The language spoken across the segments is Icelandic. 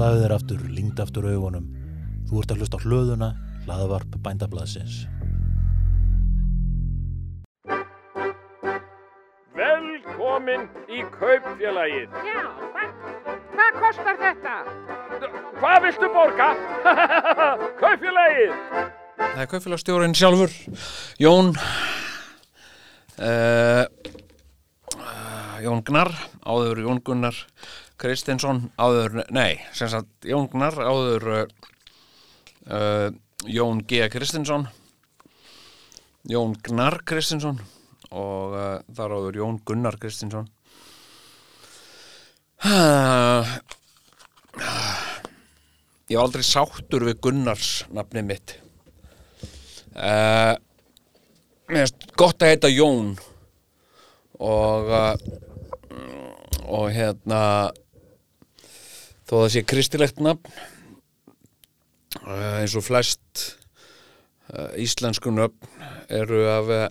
Slaðu þér aftur, lingd aftur augunum. Þú ert að hlusta á hlöðuna, hlaðavarp bændablaðsins. Velkomin í kaupfélagið. Já, hvað, hvað kostar þetta? Hvað viltu borga? kaupfélagið. Það er kaupfélagstjórin sjálfur, Jón uh, Jón Gnar, áður Jón Gunnar Kristinsson, áður, nei, sem sagt Jón Gnar, áður uh, Jón G. Kristinsson, Jón Gnar Kristinsson og uh, þar áður Jón Gunnar Kristinsson. Uh, ég var aldrei sáttur við Gunnars nafni mitt. Uh, mér finnst gott að heita Jón og uh, og hérna þó það sé kristilegt nafn uh, eins og flest uh, íslensku nöfn eru af uh,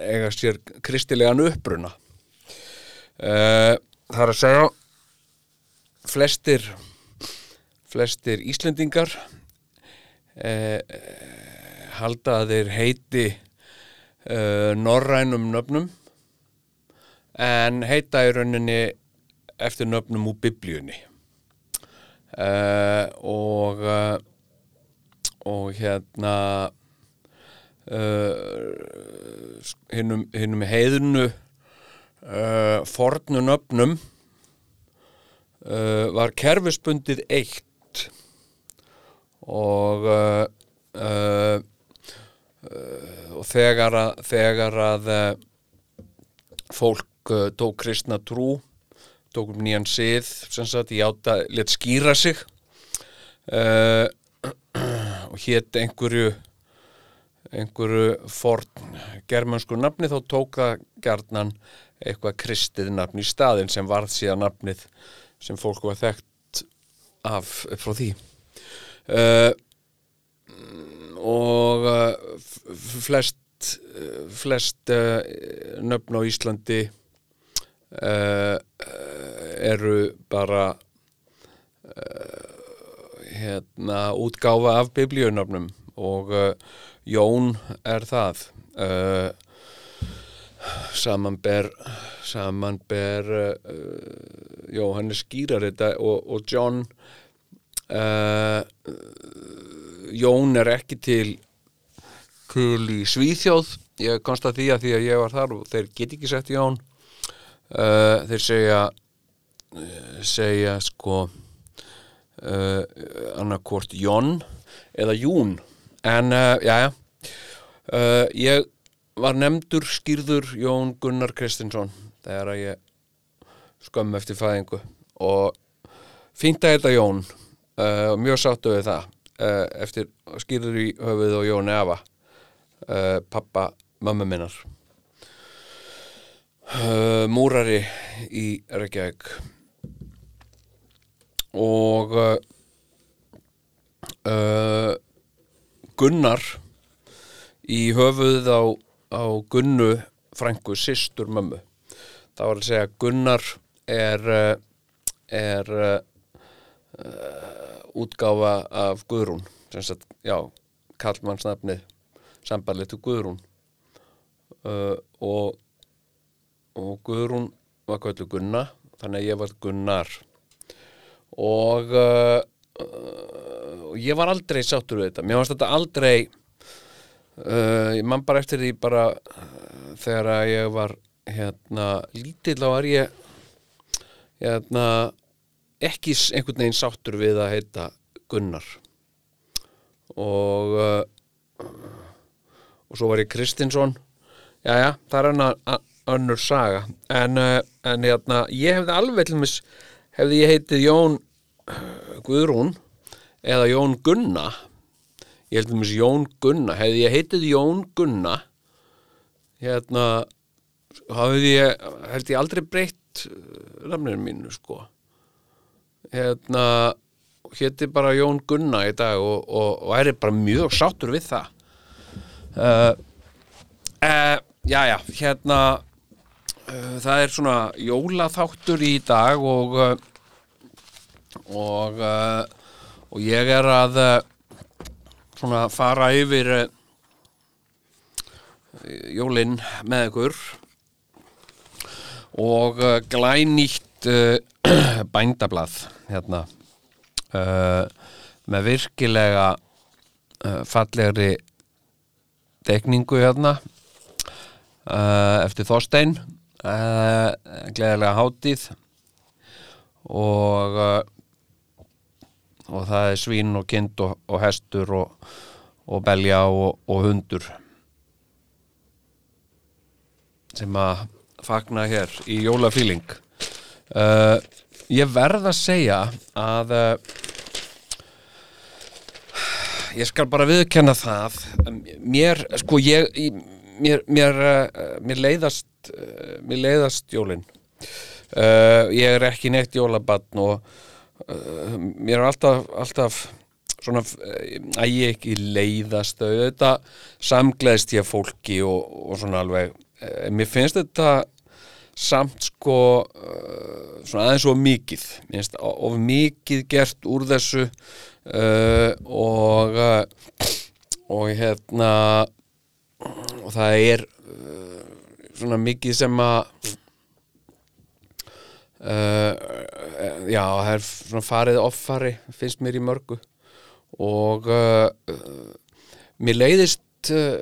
eiga sér kristilegan uppruna. Uh, það er að segja flestir flestir Íslendingar eh, halda að þeir heiti eh, norrænum nöfnum en heita í rauninni eftir nöfnum úr biblíunni. Eh, og eh, og hérna uh, hinnum, hinnum heiðunu uh, fornu nöfnum uh, var kerfisbundið eitt. Og uh, uh, uh, og þegar að, þegar að uh, fólk uh, tók kristna trú tók um nýjan sið sem sagt í átta let skýra sig. Uh, og hétt einhverju einhverju forn germansku nafni þá tók það gjarnan eitthvað kristið nafn í staðin sem varð síðan nafnið sem fólk var þekkt af frá því. Uh, og f- flest flest uh, nöfn á Íslandi uh, eru bara uh, hérna útgáfa af biblíunöfnum og uh, Jón er það. Uh, samanber samanber uh, Jóhannes skýrar þetta og, og John Jón er ekki til til í Svíþjóð. Ég komst að því að því að ég var þar og þeir get ekki sett Jón. Uh, þeir segja segja sko uh, annarkvort Jón eða Jún. En uh, já já. Uh, ég var nefndur skýrður Jón Gunnar Kristinsson þegar að ég skömm eftir fæðingu. Og fínt að þetta Jón. Og mjög sáttu við það eftir skýrður í höfuð og Jón Eva pappa mömmu minnar. Múrari í Reykjavík og uh, uh, Gunnar í höfuð á, á Gunnu frængu systur mömmu. Það var að segja að Gunnar er uh, er uh, uh, útgáfa af Guðrún. Sagt, já, kallmannsnafnið sambarlið til Guðrún. Uh, og og Guðrún var köllu Gunna þannig að ég var Gunnar og uh, uh, og ég var aldrei sáttur við þetta. Mér varst þetta aldrei uh, ég man bara eftir því bara uh, þegar að ég var hérna lítill þá var ég hérna ekki einhvern veginn sáttur við að heita Gunnar. Og uh, og svo var ég Kristinsson. Jæja, það er annar önnur saga. En, uh, en hérna, ég hefði alveg til mis hefði ég heitið Jón Guðrún eða Jón Gunna ég held til mis Jón Gunna hefði ég heitið Jón Gunna hérna hafði ég, held ég aldrei breytt namninu mínu sko. Hérna hétti bara Jón Gunna í dag og, og, og er bara mjög sáttur við það. Uh, uh, já já hérna uh, það er svona jólaþáttur í dag og og uh, og ég er að uh, svona fara yfir uh, jólin með ykkur. Og glænýtt bændablað hérna með virkilega fallegri tekningu hérna eftir Þorstein gleðilega hátíð. Og og það er svín og kind og, og hestur og, og belja og, og hundur. Sem að fagna hér í jólafíling. Uh, ég verð að segja að uh, ég skal bara viðkenna það. Mér, sko ég mér, mér, uh, mér leiðast uh, mér leiðast jólin. Uh, ég er ekki neitt jólabatn og uh, mér er alltaf, alltaf svona að ég ekki leiðast. Þetta samgleðst ég fólki og, og svona alveg uh, mér finnst þetta samt sko svona aðeins of mikið. Finnst of mikið gert úr þessu uh, og og hérna og það er uh, svona mikið sem að uh, já, það er svona farið offari finnst mér í mörgu. Og uh, mér leiðist uh,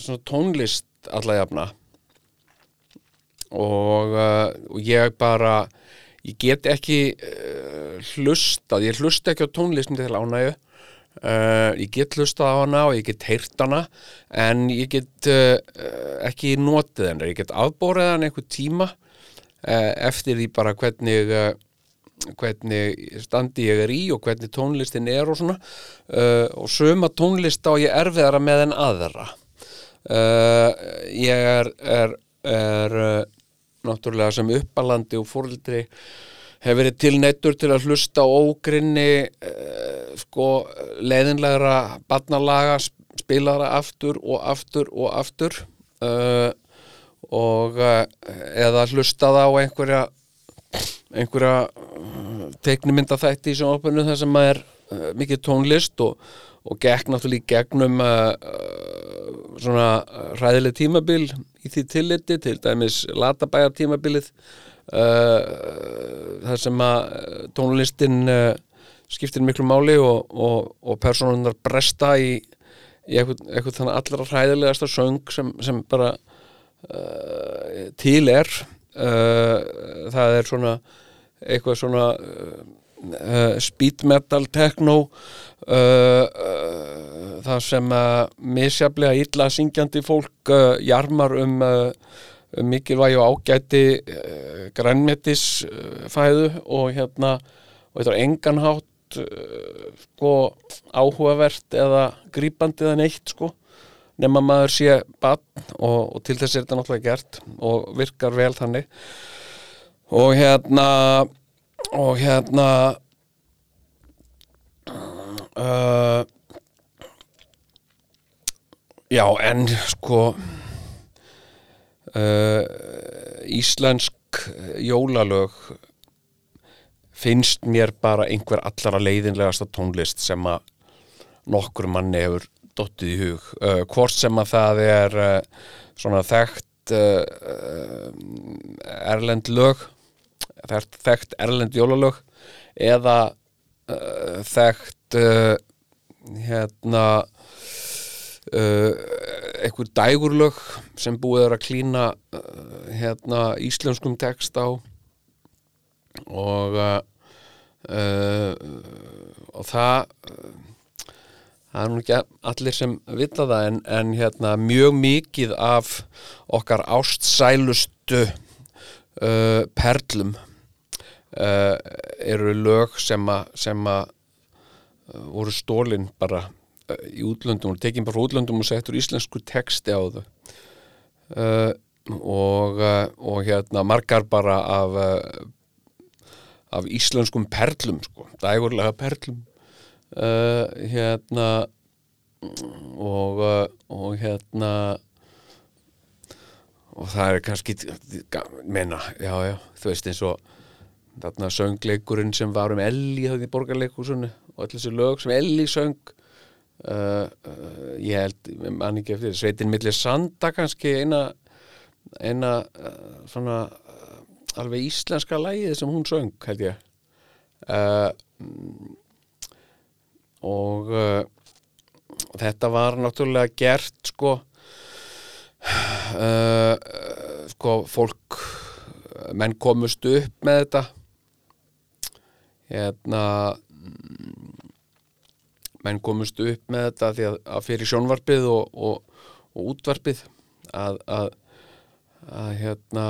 svona tónlist alla jafna. Og, uh, og ég bara ég get ekki hlustað, ég hlusta ekki á tónlistin til ánægju. Uh, ég get hlustað á hana og ég get heyrt hana en ég get ekki notið hennar, ég get afbórið hann einhver tíma eftir því bara hvernig hvernig standi ég er í og hvernig tónlistin er og svona. Uh, og söma tónlist á ég erfiðara með en aðra. Uh, ég er, er, er uh, náttúrulega sem uppalandi og fórildri hefur verið tilneittur til að hlusta á ógrinni uh, sko leiðinlegra barnalaga spilara aftur og aftur og aftur. Uh, og uh, eða hlustað á einhverja einhverja uh, teiknumynda þætti í sjónvarpinu þar sem að er uh, mikið tónlist og, og gekk náttúrulega í gegnum uh, svona hræðileg tímabil í því tilliti, til dæmis latabæjar tímabilið þar sem að tónlistin skiptir miklu máli og, og, og personunar bresta í, í eitthvað, eitthvað þannig allra hræðilegasta söng sem, sem bara til er uh, það er svona eitthvað svona uh, speed metal techno uh, það sem misjaflega illa syngjandi fólk jarmar um, um mikilvægi og ágæti uh, grænmetis uh, fæðu og hérna og þetta er enganhátt sko áhugavert eða grípandi eða neitt sko nema maður sé bann og, og til þess er þetta náttúrulega gert og virkar vel þannig. Og hérna og hérna uh, já en sko uh, íslensk jólalög finnst mér bara einhver allra leiðinlegasta tónlist sem að nokkur manni hefur dottið í hug. Uh, hvort sem að það er uh, svona þekkt uh, erlend lög þekkt, erlend jólalög eða þekkt hérna einhver dægurlög sem búið er að klína hérna íslenskum text á. Og og það það er nú ekki allir sem vita það en, en hérna mjög mikið af okkar ástsælustu uh, perlum uh, eru lög sem að uh, voru stólin bara uh, í útlöndum og tekin bara útlöndum og settur íslensku texti á þau. Uh, og, uh, og hérna margar bara af af íslenskum perlum sko, dægurlega perlum uh, hérna og, uh, og hérna og það er kannski menna, já, já, þú veist eins og þarna söngleikurinn sem var um Elli það í borgarleikursunni og allir þessi lög sem Elli söng. Uh, uh, ég held, mann ekki eftir sveitin millir Sanda kannski eina eina svona alveg íslenska lægið sem hún söng held ég. Mm, og uh, þetta var náttúrulega gert sko uh, sko fólk menn komust upp með þetta. Hérna menn komust upp með þetta því að, að fyrir sjónvarpið og, og, og útvarpið að, að, að hérna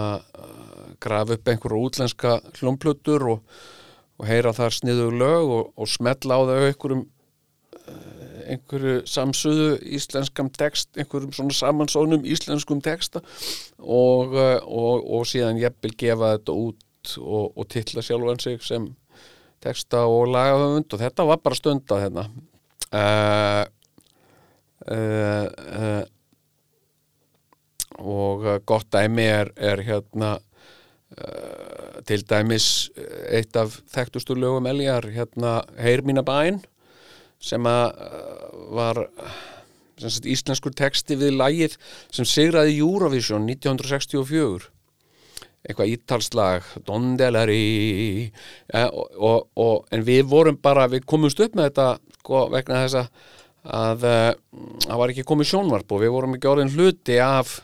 grafa upp einhverju útlenska hljómplutur og, og heyra þar sniðu lög og, smetla á þau einhverjum einhverju samsuðu íslenskam text, einhverjum svona samansónum íslenskum texta og, eh, og, og síðan jafnvel gefa þetta út og, og titla sjálfan sig sem texta og lagahöfund. Og þetta var bara stundað hérna. Uh, uh, uh, og gott dæmi er, er hérna til dæmis eitt af þekktustu lögum Eljar hérna Heyr mína bæn sem að uh, var sem sagt, íslenskur texti við lagið sem sigraði Eurovision 1964 eitthvað ítalslag Dondelari eh, og, og, og, en við vorum bara við komumst upp með þetta sko, vegna þess að uh, það var ekki komið sjónvarp og við vorum ekki orðin hluti af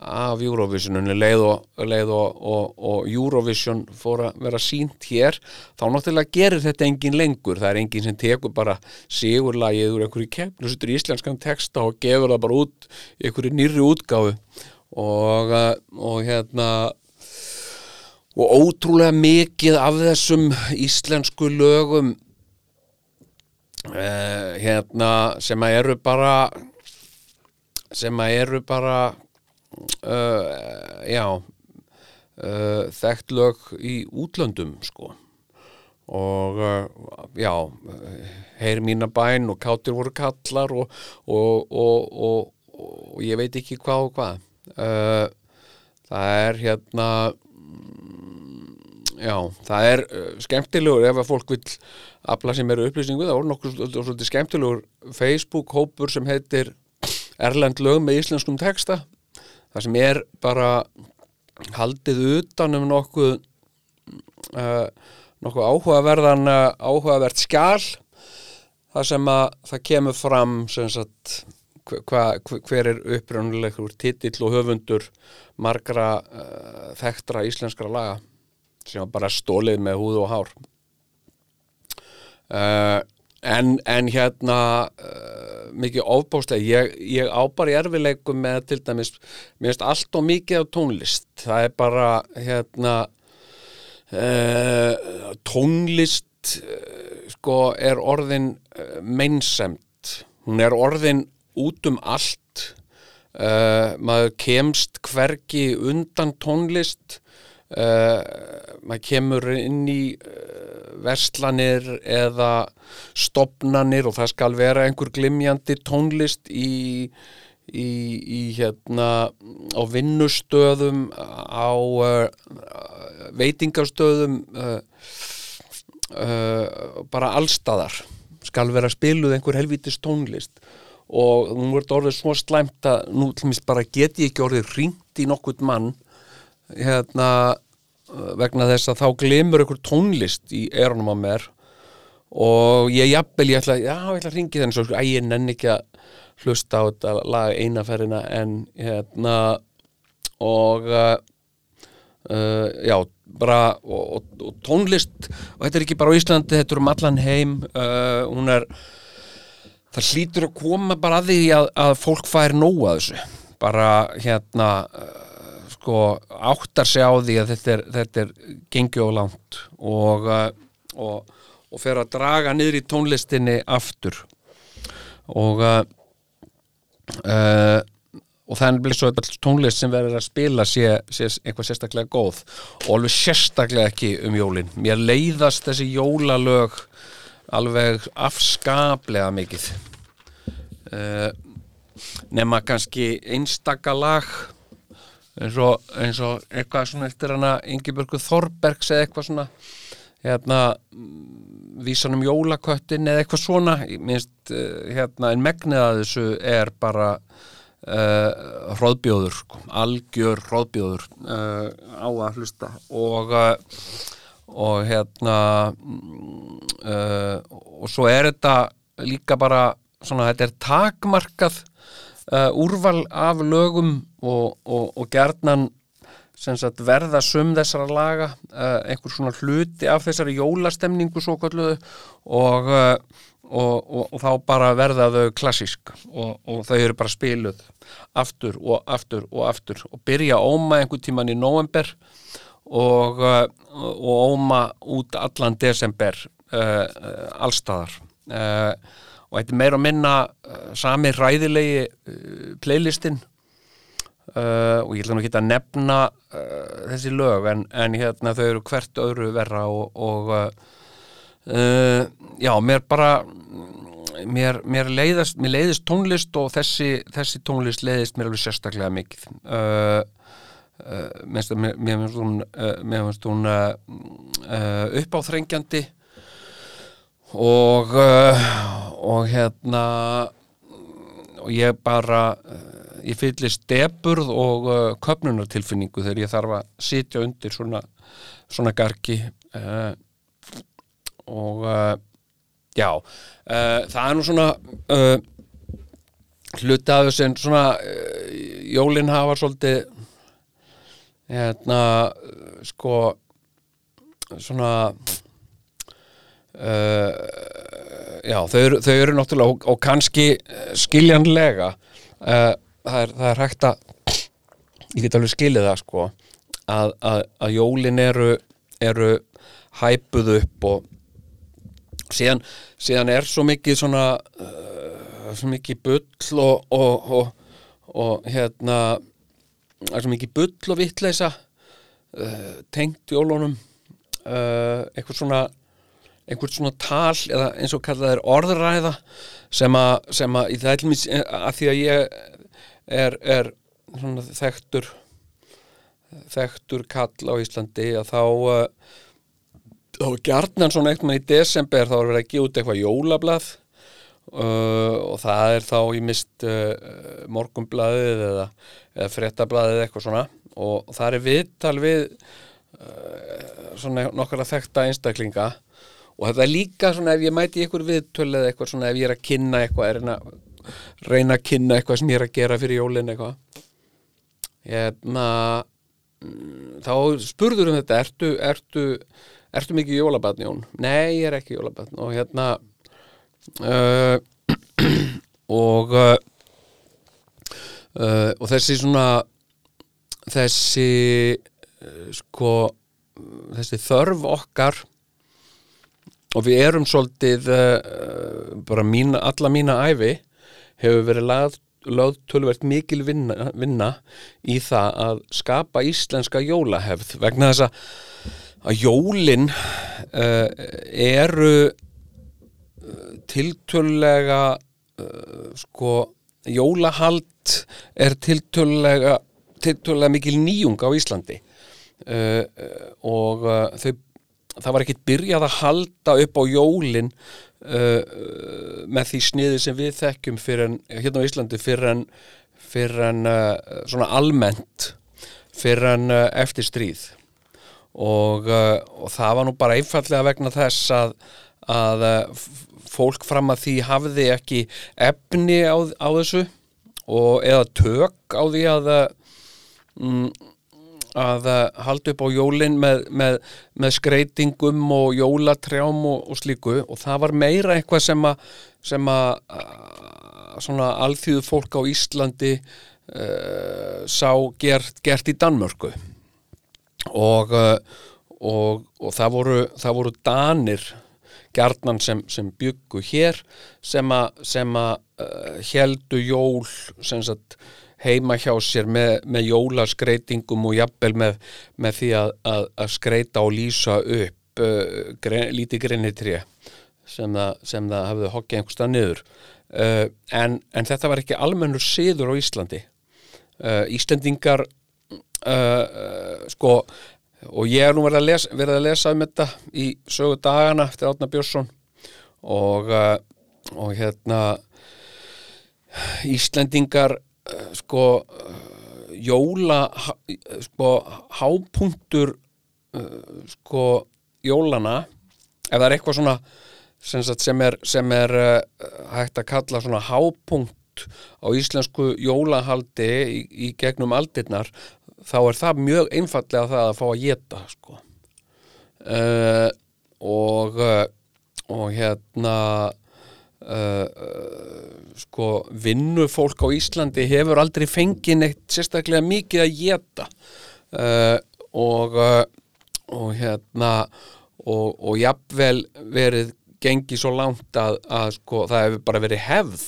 af Eurovisionunni leið og, leið og, og, og Eurovision fór að vera sínt hér þá náttúrulega gerir þetta engin lengur. Það er engin sem tekur bara sigurlagið úr einhverju keppn og setur íslenskan texta og gefur það bara út í einhverju nýrri útgáfu. Og, uh, og hérna og ótrúlega mikið af þessum íslensku lögum uh, hérna sem að eru bara sem að eru bara uh, já. Uh, þekkt lög í útlöndum sko. Og uh, já heyr mína bæn og kátir voru kallar og, og, og, og, ég veit ekki hvað og hvað. Það er hérna mm, já, það er skemmtilegur ef að fólk vil afla sem eru upplýsingu, það voru nokkuð svolítið skemmtilegur Facebook hópur sem heitir Erlend lög með íslenskum texta það sem er bara haldið utan um nokkuð uh, nokkuð áhugaverðan uh, áhugavert skjál það sem að það kemur fram sem sagt hva, hver er upprjónulegur titill og höfundur margra uh, þekktra íslenskra laga sem bara stólið með húð og hár. Uh, en, en hérna uh, mikið ofbáslega ég, ég á bara í erfileikum með til dæmis, mér finnst allt og mikið af tónlist, það er bara hérna uh, tónlist uh, sko er orðin uh, meinsemt, hún er orðin út um allt. Uh, maður kemst hvergi undan tónlist. Uh, maður kemur inn í verslanir eða stopnanir og það skal vera einhver glimjandi tónlist í, í, í hérna á vinnustöðum á uh, veitingastöðum uh, uh, bara allstaðar skal vera spiluð einhver helvítis tónlist. Og hún verður orðið svo slæmt að nú til mér bara get ég ekki orðið ringt í nokkurt mann hérna vegna þess að þá glemur einhver tónlist í erunum á mér og ég jafnvel, ég ætla, já, ég ætla að ringi þenni svo, æ, ég nenni ekki að hlusta á þetta laga einaferðina en hérna og uh, uh, já, bara og, og, og tónlist og þetta er ekki bara á Íslandi, þetta er um allan heim uh, hún er það hlýtur að koma bara að því að, að fólk fær nóg að þessu. Bara hérna uh, sko áttar sig á því að þetta er, þetta er gengið og langt og, uh, og, og fer að draga niður í tónlistinni aftur. Og uh, uh, og þannig blir svo tónlist sem verður að spila sé, sé eitthvað sérstaklega góð og alveg sérstaklega ekki um jólin. Mér leiðast þessi jólalög alveg afskaplega mikið. Uh, nema kannski einstaka lag eins og, eins og eitthvað svona eftir hana Ingibjörgu Þorbergs eða eitthvað svona hérna mm, vísan um jólaköttin eða eitthvað svona. Minnst uh, hérna en megnið að þessu er bara uh, hróðbjóður sko, algjör hróðbjóður uh, á að hlusta. Og og hérna uh, og svo er þetta líka bara svona þetta er takmarkað úrval af lögum og, og, og gerðnan sagt verða sum þessara laga uh, einhver svona hluti af þessari jólastemningu svo kalluðu uh, og, og, þá bara verða þau klassísk og, þau eru bara spiluð aftur og aftur og aftur og byrja óma einhvern tíman í november uh, og óma út allan desember uh, allstaðar uh, og þetta er meira að minna sami ræðilegi playlistin uh, og ég ætla nú ekki að nefna uh, þessi lög en, en hérna þau eru hvert öðru verra og, og uh, já, mér bara mér, mér, leiðast, mér leiðist tónlist og þessi, þessi tónlist leiðist mér alveg sérstaklega mikið. Mér mér- finnst hún, mér finnst hún uppáþrengjandi og og hérna og ég bara ég fyllist deburð og uh, köpnunartilfinningu þegar ég þarf að sitja undir svona, svona gargi uh, og uh, já uh, það er nú svona uh, þessu en svona uh, jólin hafa svolítið hérna sko svona uh, já, þau þau eru náttúrulega og, og kannski skiljanlega uh, það, er, það er hægt að ég get alveg skilið það sko að, að, að jólin eru eru hæpuð upp og síðan, síðan er svo mikið svona uh, svo mikið bull og, og, og, og hérna er svo mikið bull og vittleisa uh, tengt jólunum uh, eitthvað svona einhvert svona tal eða eins og kallað er orðræða sem að, sem að í mér að því að ég er, er þekktur þekktur kall á Íslandi að þá uh, þá gjarnan svona eitthvað í desember þá er verið að gefa út eitthvað jólablað uh, og það er þá í mist uh, morgumblaðið eða, eða fréttablaðið eitthvað svona. Og það er viðtal við uh, svona nokkara þekkta einstaklinga. Og þetta er líka svona ef ég mæti ykkur viðtölu eða eitthvað svona ef ég er að kynna eitthvað er að reyna að kynna eitthvað sem ég er að gera fyrir jólin eitthvað hérna mm, þá spurður um þetta ertu, ertu, ertu mikið jólabatn Jón? Nei, ég er ekki jólabatn og hérna uh, og uh, uh, og þessi svona þessi uh, sko þessi þörf okkar og við erum svolítið uh, bara mína, alla mína ævi hefur verið lagð lögð tölvert mikil vinna, vinna í það að skapa íslenska jólahefð vegna þess að, að jólin uh, eru uh, tiltölulega uh, sko jólahald er tiltölulega tiltölulega mikil nýjung á Íslandi. Uh, og þau það var ekkit byrjað að halda upp á jólin uh, með því sniði sem við þekkjum fyrir en, hérna á Íslandi fyrir en, fyrir en uh, svona almennt fyrir en uh, eftir stríð. Og, uh, og það var nú bara einfallega vegna þess að, að uh, fólk fram að því hafði ekki efni á, á þessu og eða tök á því að uh, mm, að uh, halda upp á jólin með, með, með skreitingum og jólatrjám og, og slíku. Og það var meira eitthvað sem að sem að uh, svona alþýðu fólk á Íslandi uh, sá gert, gert í Danmörku. Og, og, og það voru, það voru danir gjarnan sem, sem byggu hér sem að, uh, heldu jól sagt heima hjá sér með, með jólaskreitingum og jafnvel með, með því að, að, að skreita og lýsa upp uh, gre, lítið greinitri sem sem það hafði hokkið einhverstað niður. Uh, en, en þetta var ekki almennur siður á Íslandi. Uh, Íslendingar uh, sko og ég er nú verið að lesa, verið að lesa um þetta í sögu dagana eftir Átna Björnsson. Og, uh, og hérna Íslendingar uh, sko uh, jóla sko hápunktur sko jólana ef það er eitthvað svona sem er, sem er uh, hægt að kalla svona hápunkt á íslensku jólahaldi í, í gegnum aldirnar þá er það mjög einfallega það að fá að geta sko. Uh, og uh, og hérna uh, uh, sko vinnufólk á Íslandi hefur aldrei fengið neitt sérstaklega mikið að geta uh, og og hérna og, og jafnvel verið gengið svo langt að, að sko það hefur bara verið hefð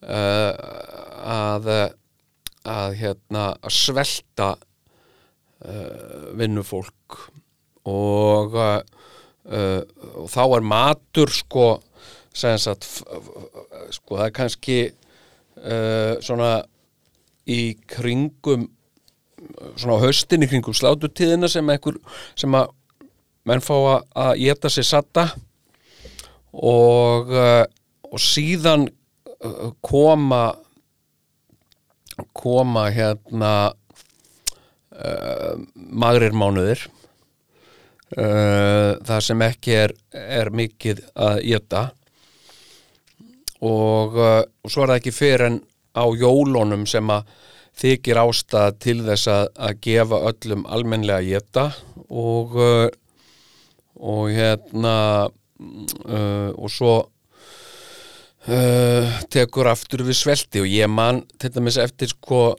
að að hérna að svelta uh, vinnufólk. Og uh, og þá er matur sko sagt sko það er kannski uh, svona í kringum svona á haustin í kringum slátutíðina sem ekkur sem að menn fá að- geta sér satta og og síðan koma koma hérna uh, magrir mánuðir uh, það sem ekki er, er mikið að geta og, uh, og svo er það ekki fyrir en á jólunum sem að þykir ástæða til þess að, að gefa öllum almennlega að geta og og hérna og svo uh, tekur aftur við svelti og ég man til dæmis eftir sko uh,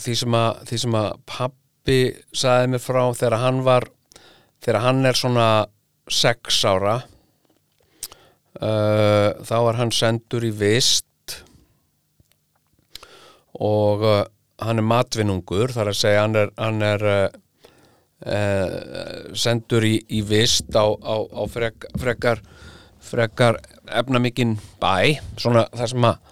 því sem að, því sem að pappi saði mér frá þegar hann var þegar hann er svona sex ára uh, þá er hann sendur í vist og hann er matvinnungur þar að segja hann er, hann er sendur í, í vist á, á, á frek, frekar frekar efnamikinn bæ svona þar sem að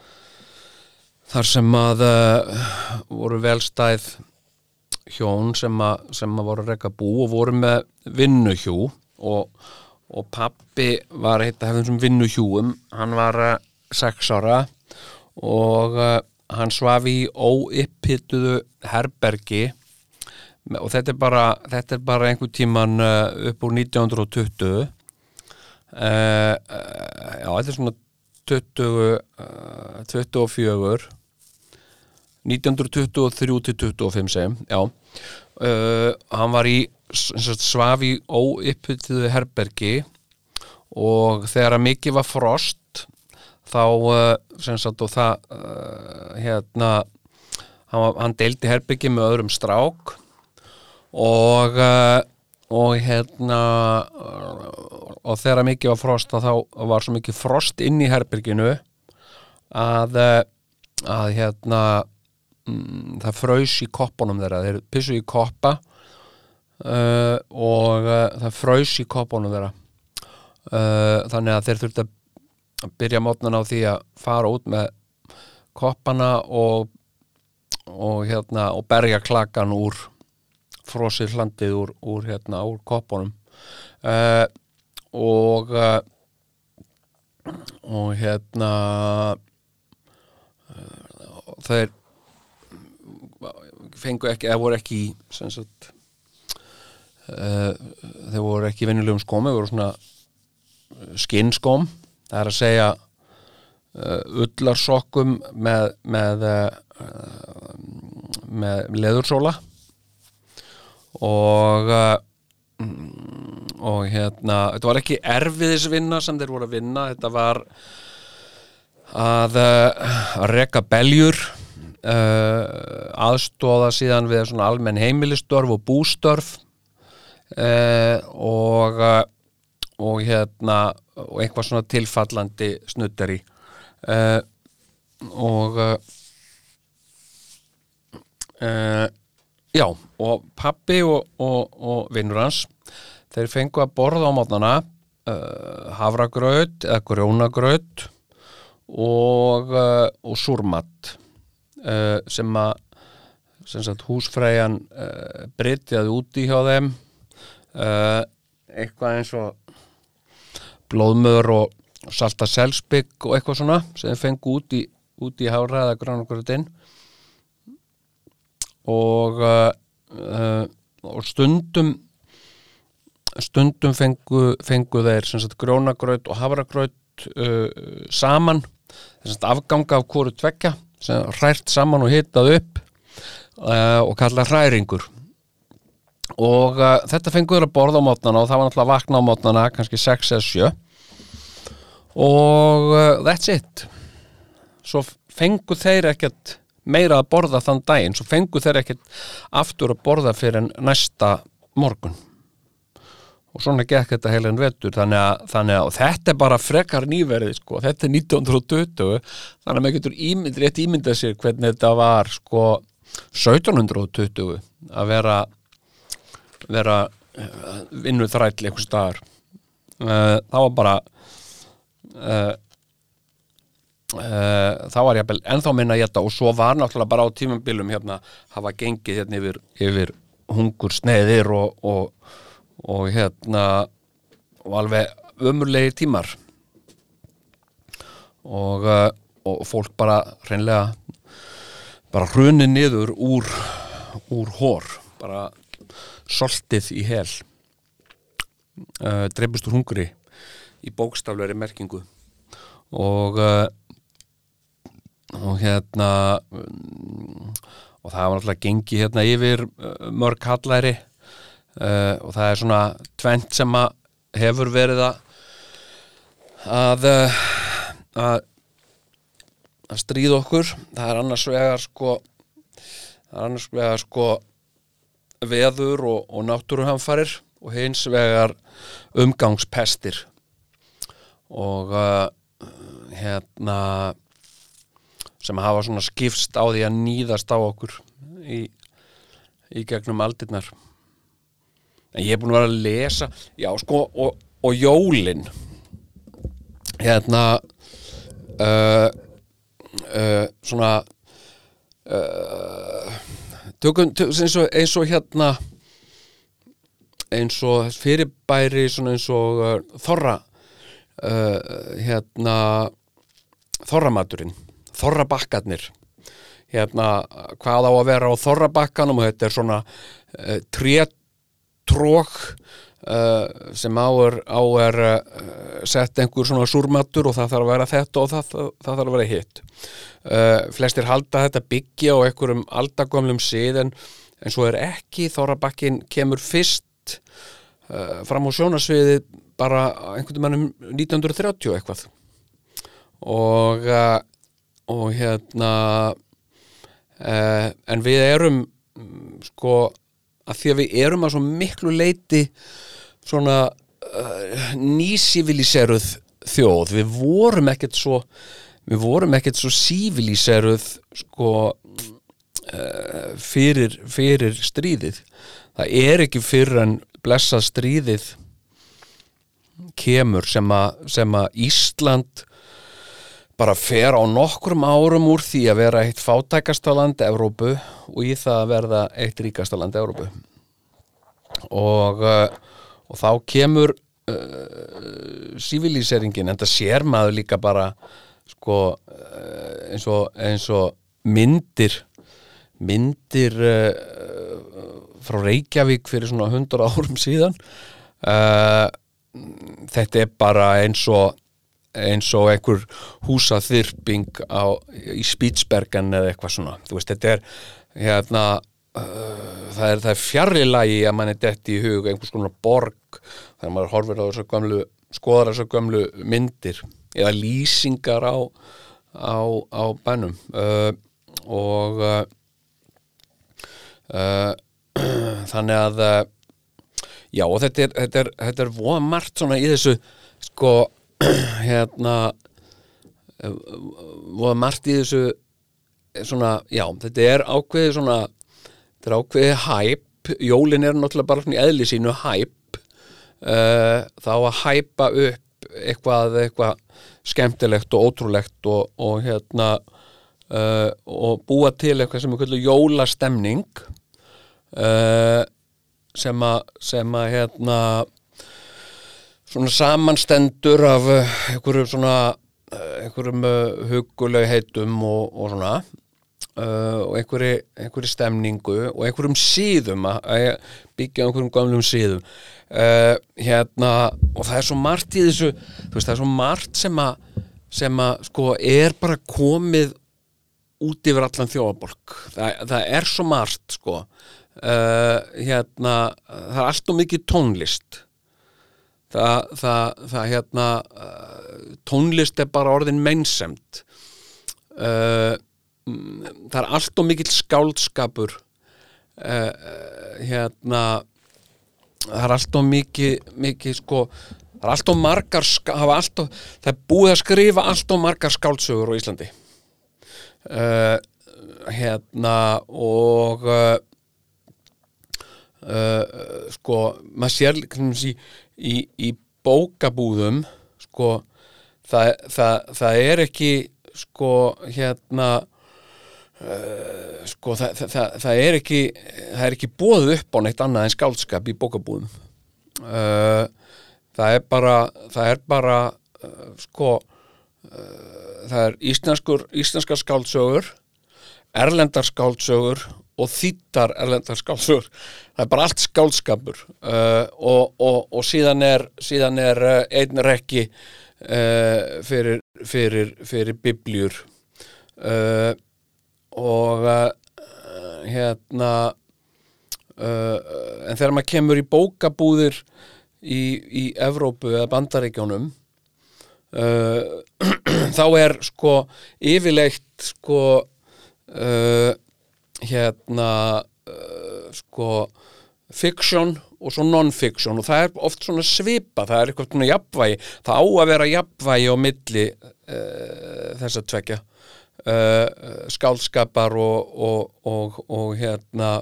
þar sem að uh, voru velstæð hjón sem að, sem að voru að reka bú og voru með vinnuhjú. Og, og pappi var eitt af þessum vinnuhjúum. Hann var uh, sex ára og uh, hann svaf í óippituðu herbergi. Og þetta er bara, bara einhver tíman upp úr 1920 uh, uh, já, þetta er svona 20, uh, 24 1923 til 25 segjum, já. Uh, hann var í svaf í óippituðu herbergi og þegar að mikið var frost þá sem sagt og það hérna hann, hann deildi herbergi með öðrum strák og og hérna og þegar mikið var frost þá var svo mikið frost inn í herberginu að uh, að hérna mm, það fraus í koppunum þeirra. Þeir pissu í koppa uh, og uh, það fraus í koppunum þeirra. Uh, þannig að þeir þurftu að byrja mótnan á því að fara út með koppana og og hérna og berja klakan úr frosið hlandið úr, úr hérna úr koppunum. Uh, og uh, og hérna uh, þeir fengu ekki, eða voru ekki sagt þeir voru ekki venjulegum skóm, þeir voru svona skinnskóm. Það er að segja ullarsokkum með með, með leðursóla og uh, mm, og hérna þetta var ekki erfiðisvinna sem þeir voru að vinna þetta var að, uh, að reka beljur uh, aðstóða síðan við svona almenn heimilistörf og bústörf uh, og uh, og hérna og eitthvað svona tilfallandi snuttari uh, og uh, uh, já og pappi og, og, og vinnur hans þeir fengu að borða á mótnana uh, havragraut eða grjónagraut og, uh, og súrmatt uh, sem að sem sagt húsfræjan uh, brytjaði úti hjá þeim uh, eitthvað eins og blóðmör og salta selspygg og eitthvað svona sem þeir fengu út í, út í hára eða gránagröðin og uh, uh, og stundum stundum fengu, fengu þeir sagt grónagraut og havragraut uh, saman. Sagt afganga af hvoru tvekja hrært saman og hitað upp uh, og kalla hræringur. Og uh, þetta fenguður að borða á mótnana og það var náttúrulega að vakna á mótnana kannski 6 eða 7 og uh, that's it. Svo fengu þeir ekkert meira að borða þann daginn svo fengu þeir ekkert aftur að borða fyrir næsta morgun. Og svona gekk þetta heilin vetur þannig að, þannig að þetta er bara frekar nýverið sko, þetta er 1920 þannig að maður getur ímynd, rétt ímyndað sér hvernig þetta var sko 1720 að vera vera uh, vinnu þræll einhvers staðar. Uh, það var bara uh, það var jafnvel ennþá minna að geta og svo var náttúrulega bara á tímambilum hérna hafa gengið hérna yfir, yfir hungur sneiðir og, og, og hérna og alveg ömurlegir tímar. Og, uh, og fólk bara hreinlega bara hrunið niður úr úr hór bara soltið í hel. Uh, dreifust úr hungri í bókstaflegri merkingu. Og uh, og hérna og það var náttúrulega gengi hérna yfir uh, mörg hallæri. Uh, og það er svona tvent sem að hefur verið að að uh, að, að stríða okkur. Það er annars vegar sko það er annars vegar sko veður og, og náttúruhamfarir og hins vegar umgangspestir. Og uh, hérna sem hafa svona skipst á því að nýðast á okkur í, í gegnum aldirnar. En ég er búin að vera að lesa já sko og, og jólin. Hérna uh, uh, svona uh, tökum, tökum eins, og, eins og hérna eins og fyrirbæri eins og uh, þorra uh, hérna þorramaturinn þorrabakkarnir. Hérna hvað á að vera á þorrabakkanum? Og þetta er svona uh, trétrók uh, sem á er, á er uh, sett einhver svona súrmatur og það þarf að vera þetta og það, það, það þarf að vera hitt. Flestir halda þetta byggja á einhverjum aldagömlum síðan en svo er ekki. Þorrabakkin kemur fyrst fram á sjónasviði bara einhvern veginn 1930 eitthvað. Og og hérna uh, en við erum sko að því að við erum að svo miklu leiti svona uh, nýsiviliseruð þjóð. Við vorum ekkert svo við vorum ekkert svo siviliseruð sko uh, fyrir, fyrir stríðið. Það er ekki fyrir en blessað stríðið kemur sem að Ísland bara fer á nokkrum árum úr því að vera eitt fátækasta land Evrópu og í það að verða eitt ríkasta land Evrópu. Og, uh, og þá kemur uh, civiliseringen en það sér maður líka bara sko uh, eins, og, eins og myndir myndir uh, frá Reykjavík fyrir svona 100 árum síðan. Uh, þetta er bara eins og eins og einhver húsaþyrping á, í Spitsbergen eða eitthvað svona. Veist, þetta er hérna, uh, það er, er fjarrri lagi að mann er dett í hug einhvers konar borg þegar maður horfir á þessu gömlu skoðar þessu gömlu myndir eða lýsingar á á, á bænum. Uh, og uh, uh, þannig að uh, já og þetta er, þetta er, þetta er voða margt svona í þessu sko hérna eh, voða margt í þessu eh, svona, já, þetta er ákveðið svona, þetta er ákveðið hæp, jólin er náttúrulega bara svona í eðli sínu hæp. Uh, þá að hæpa upp eitthvað, eitthvað skemmtilegt og ótrúlegt og, og hérna uh, og búa til eitthvað sem er kvöldu jólastemning. Uh, sem að sem að hérna svona samanstendur af uh, einhverjum svona einhverjum uh, huguleg heitum og, og svona uh, og einhverju, einhverju stemningu og einhverjum síðum að, byggja einhverjum gamlum síðum. Uh, hérna og það er svo margt í þessu veist það er svo margt sem að sem að sko er bara komið út yfir allan þjóðabolk það, það er svo margt sko. Uh, hérna það er allt og mikið tónlist það, það, það hérna uh, tónlist er bara orðin meinsemt uh, mm, það er allt og mikill skáldskapur. Uh, uh, hérna það er allt og mikið, mikið sko það er allt og margar allt og, það er búið að skrifa allt og margar skáldsögur á Íslandi. Uh, hérna og uh, uh, sko maður sér í, í, í bókabúðum sko það, það, það er ekki sko hérna uh, sko það, það, er ekki það er ekki bóðið upp á neitt annað en skáldskap í bókabúðum. Uh, það er bara það er bara uh, sko það er íslenskur íslenskar skáldsögur erlendar skáldsögur og þýttar erlendar skáldsögur. Það er bara allt skáldskapur. Uh, og, og, og síðan er síðan er uh, einn rekki uh, fyrir, fyrir, fyrir bibljur uh, og uh, hérna uh, en þegar maður kemur í bókabúðir í, í Evrópu eða Bandaríkjónum þá er sko yfirleitt sko uh, hérna uh, sko fiction og svo non-fiction. Og það er oft svona svipa, það er eitthvað svona jafnvægi, það á að vera jafnvægi á milli uh, þess að tvekja uh, skálskapar og, og, og, og hérna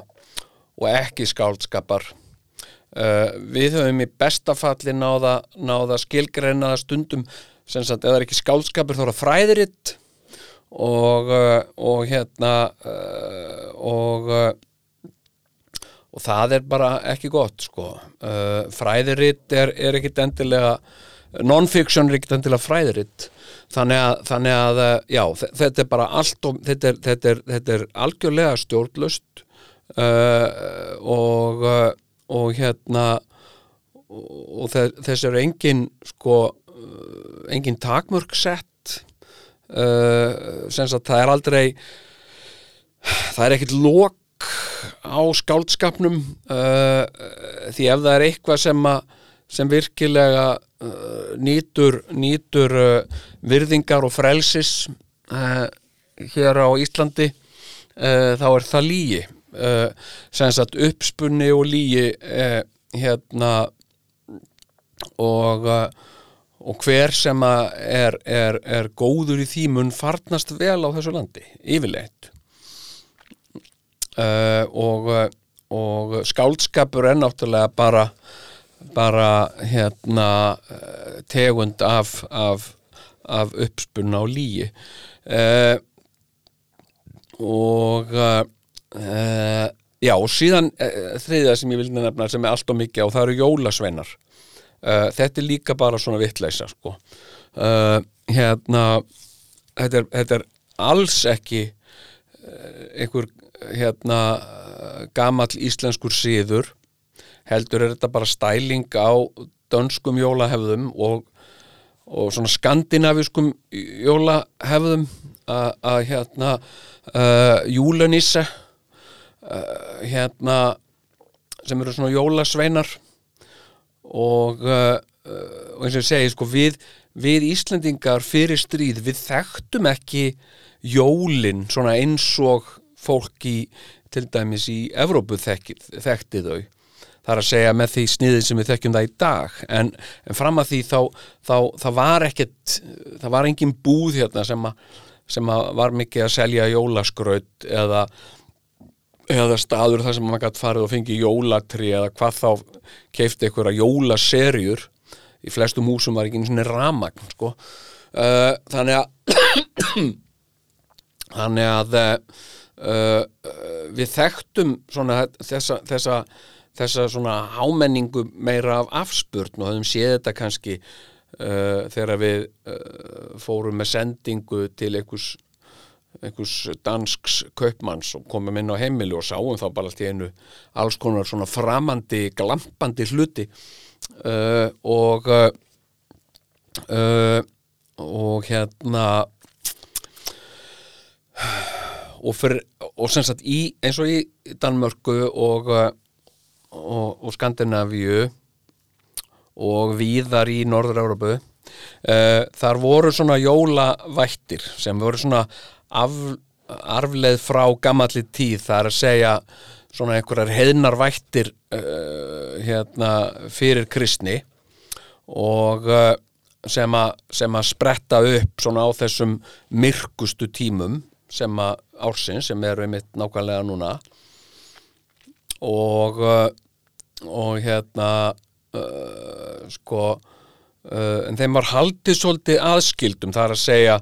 og ekki skálskapar uh, við höfum í bestafalli náða, náða skilgreina það stundum. Sem sagt, ef það er ekki skálskapur þá er það fræðiritt og, uh, og hérna uh, og uh, og það er bara ekki gott sko. Fræðiritt er, er ekkit endilega non-fiction er ekkit endilega fræðiritt þannig að, þannig að já, þe- þetta er bara allt og, þetta, er, þetta, er, þetta er algjörlega stjórnlust uh, og og hérna og þe- þess eru engin sko engin takmörk sett uh, sem sagt það er aldrei það er ekkit lok á skáldskapnum uh, því ef það er eitthvað sem, að, sem virkilega uh, nýtur, nýtur virðingar og frelsis hér á Íslandi þá er það uh, sem sagt uppspunni og lígi uh, hérna og uh, og hver sem er, er, er góður í því mun farnast vel á þessu landi, yfirleitt. Uh, og, og skáldskapur er náttúrulega bara bara hérna uh, tegund af, af, af uppspunna og lígi uh, og uh, já og síðan þriðja sem ég vildi nefna sem er allt og mikið og það eru jólasveinar uh, þetta er líka bara svona vittleisa sko. Uh, hérna þetta er, þetta er alls ekki uh, einhver hérna gamall íslenskur síður heldur er þetta bara stæling á dönskum jólahefðum og, og svona skandinaviskum jólahefðum að hérna júlanisse hérna sem eru svona jólasveinar og, uh, uh, og eins og ég segi sko við, við Íslendingar fyrir stríð við þekktum ekki jólin svona eins og fólk í til dæmis í Evrópu þekki, þekkti þau. Það er að segja með því sniðið sem við þekkjum það í dag. En, en fram að því þá, þá það var ekkert það var engin búð hérna sem að, sem að var mikið að selja jólaskraut eða eða staður þar sem maður gætt farið og fengið jólatri eða hvað þá keifti einhverja jólaserjur í flestum húsum var ekki einu svona ramagn sko. uh, þannig að þannig að uh, við þekktum svona þessa, þessa, þessa svona hámenningu meira af afspurn og höfum séð þetta kannski uh, þegar við fórum með sendingu til einhvers einhvers dansks kaupmanns og komum inn á heimili og sáum þá bara allt í einu alls konar svona framandi, glampandi hluti. Uh, og uh, og hérna og, fyrir, og sem sagt í, eins og í Danmörku og, og, og Skandinavíu og víðar í Norður-Európu uh, þar voru svona jólavættir sem voru svona af, arfleð frá gamalli tíð það er að segja svona einhverjar heiðnarvættir uh, hérna fyrir kristni og uh, sem, a, sem að spretta upp svona á þessum myrkustu tímum sem að ársins sem eru einmitt nákvæmlega núna. Og uh, og hérna uh, sko uh, en þeim var haldið svolítið aðskildum það er að segja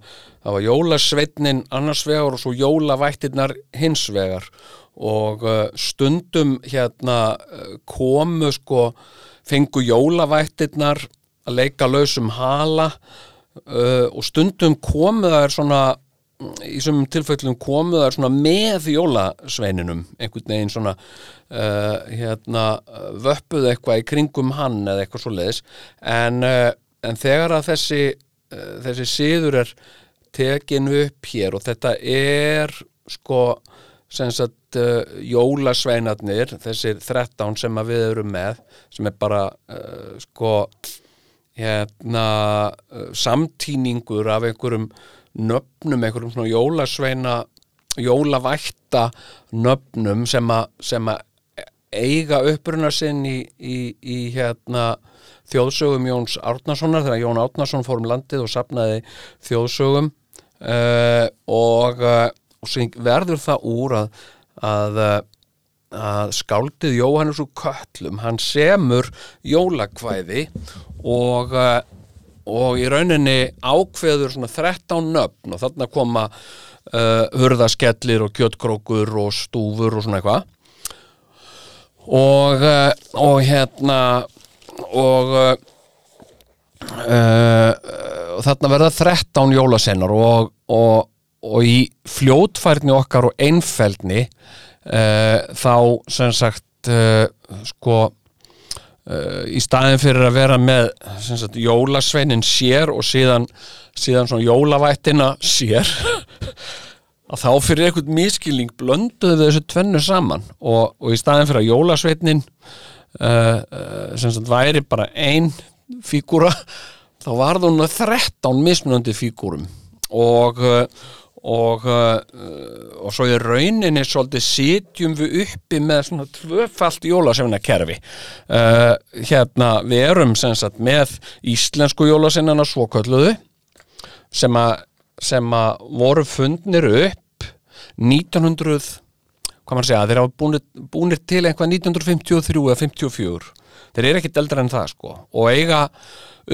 það var jólasveitnin annars vegar og svo jólavættirnar hins vegar. Og uh, stundum hérna uh, komu sko fengu jólavættirnar að leika lausum hala uh, og stundum komu það er svona í sem tilfellum komu það svona með jólasveininum einhvern veginn svona hérna vöppuð eitthvað í kringum hann eða eitthvað svo leiðis en, en þegar að þessi þessi síður er tekin upp hér og þetta er sko sem sagt uh, jólasveinarnir þessir 13 sem við erum með sem er bara uh, sko hérna uh, samtíningur af einhverjum nöfnum, einhverjum svona jólasveina jólavætta nöfnum sem að eiga uppruna sinn í, í, í hérna þjóðsögum Jóns Árnasonar þegar Jón Árnason fór um landið og sapnaði þjóðsögum uh, og, uh, og verður það úr að, að, að skáldið Jóhannes úr Köllum hann semur jólakvæði og og í rauninni ákveður svona 13 nöfn og þarna koma uh, hurðaskellir og kjötkrókur og stúfur og svona eitthvað. Og, uh, og hérna og uh, uh, þarna verða 13 jólasennar og, og, og í fljótfærni okkar og einfeldni uh, þá sem sagt uh, sko uh, í staðin fyrir að vera með sagt, jólasveinin sér og síðan, síðan svona jólavættina sér að þá fyrir einhvern miskilning blönduðu þessu tvennu saman. Og, og í staðin fyrir að jólasveinin sem sagt væri bara ein fígúra þá var það núna 13 mismunandi fígúrum. Og uh, og, og svo í rauninni svolítið sitjum við uppi með svona tvöfalt jólasefna kerfi uh, hérna við erum sem sagt með íslensku jólasefnana svokölluðu sem að voru fundnir upp 1900 hvað maður segja, þeir hafa búnir, búnir til eitthvað 1953 eða 54 þeir eru ekkit eldra en það sko og eiga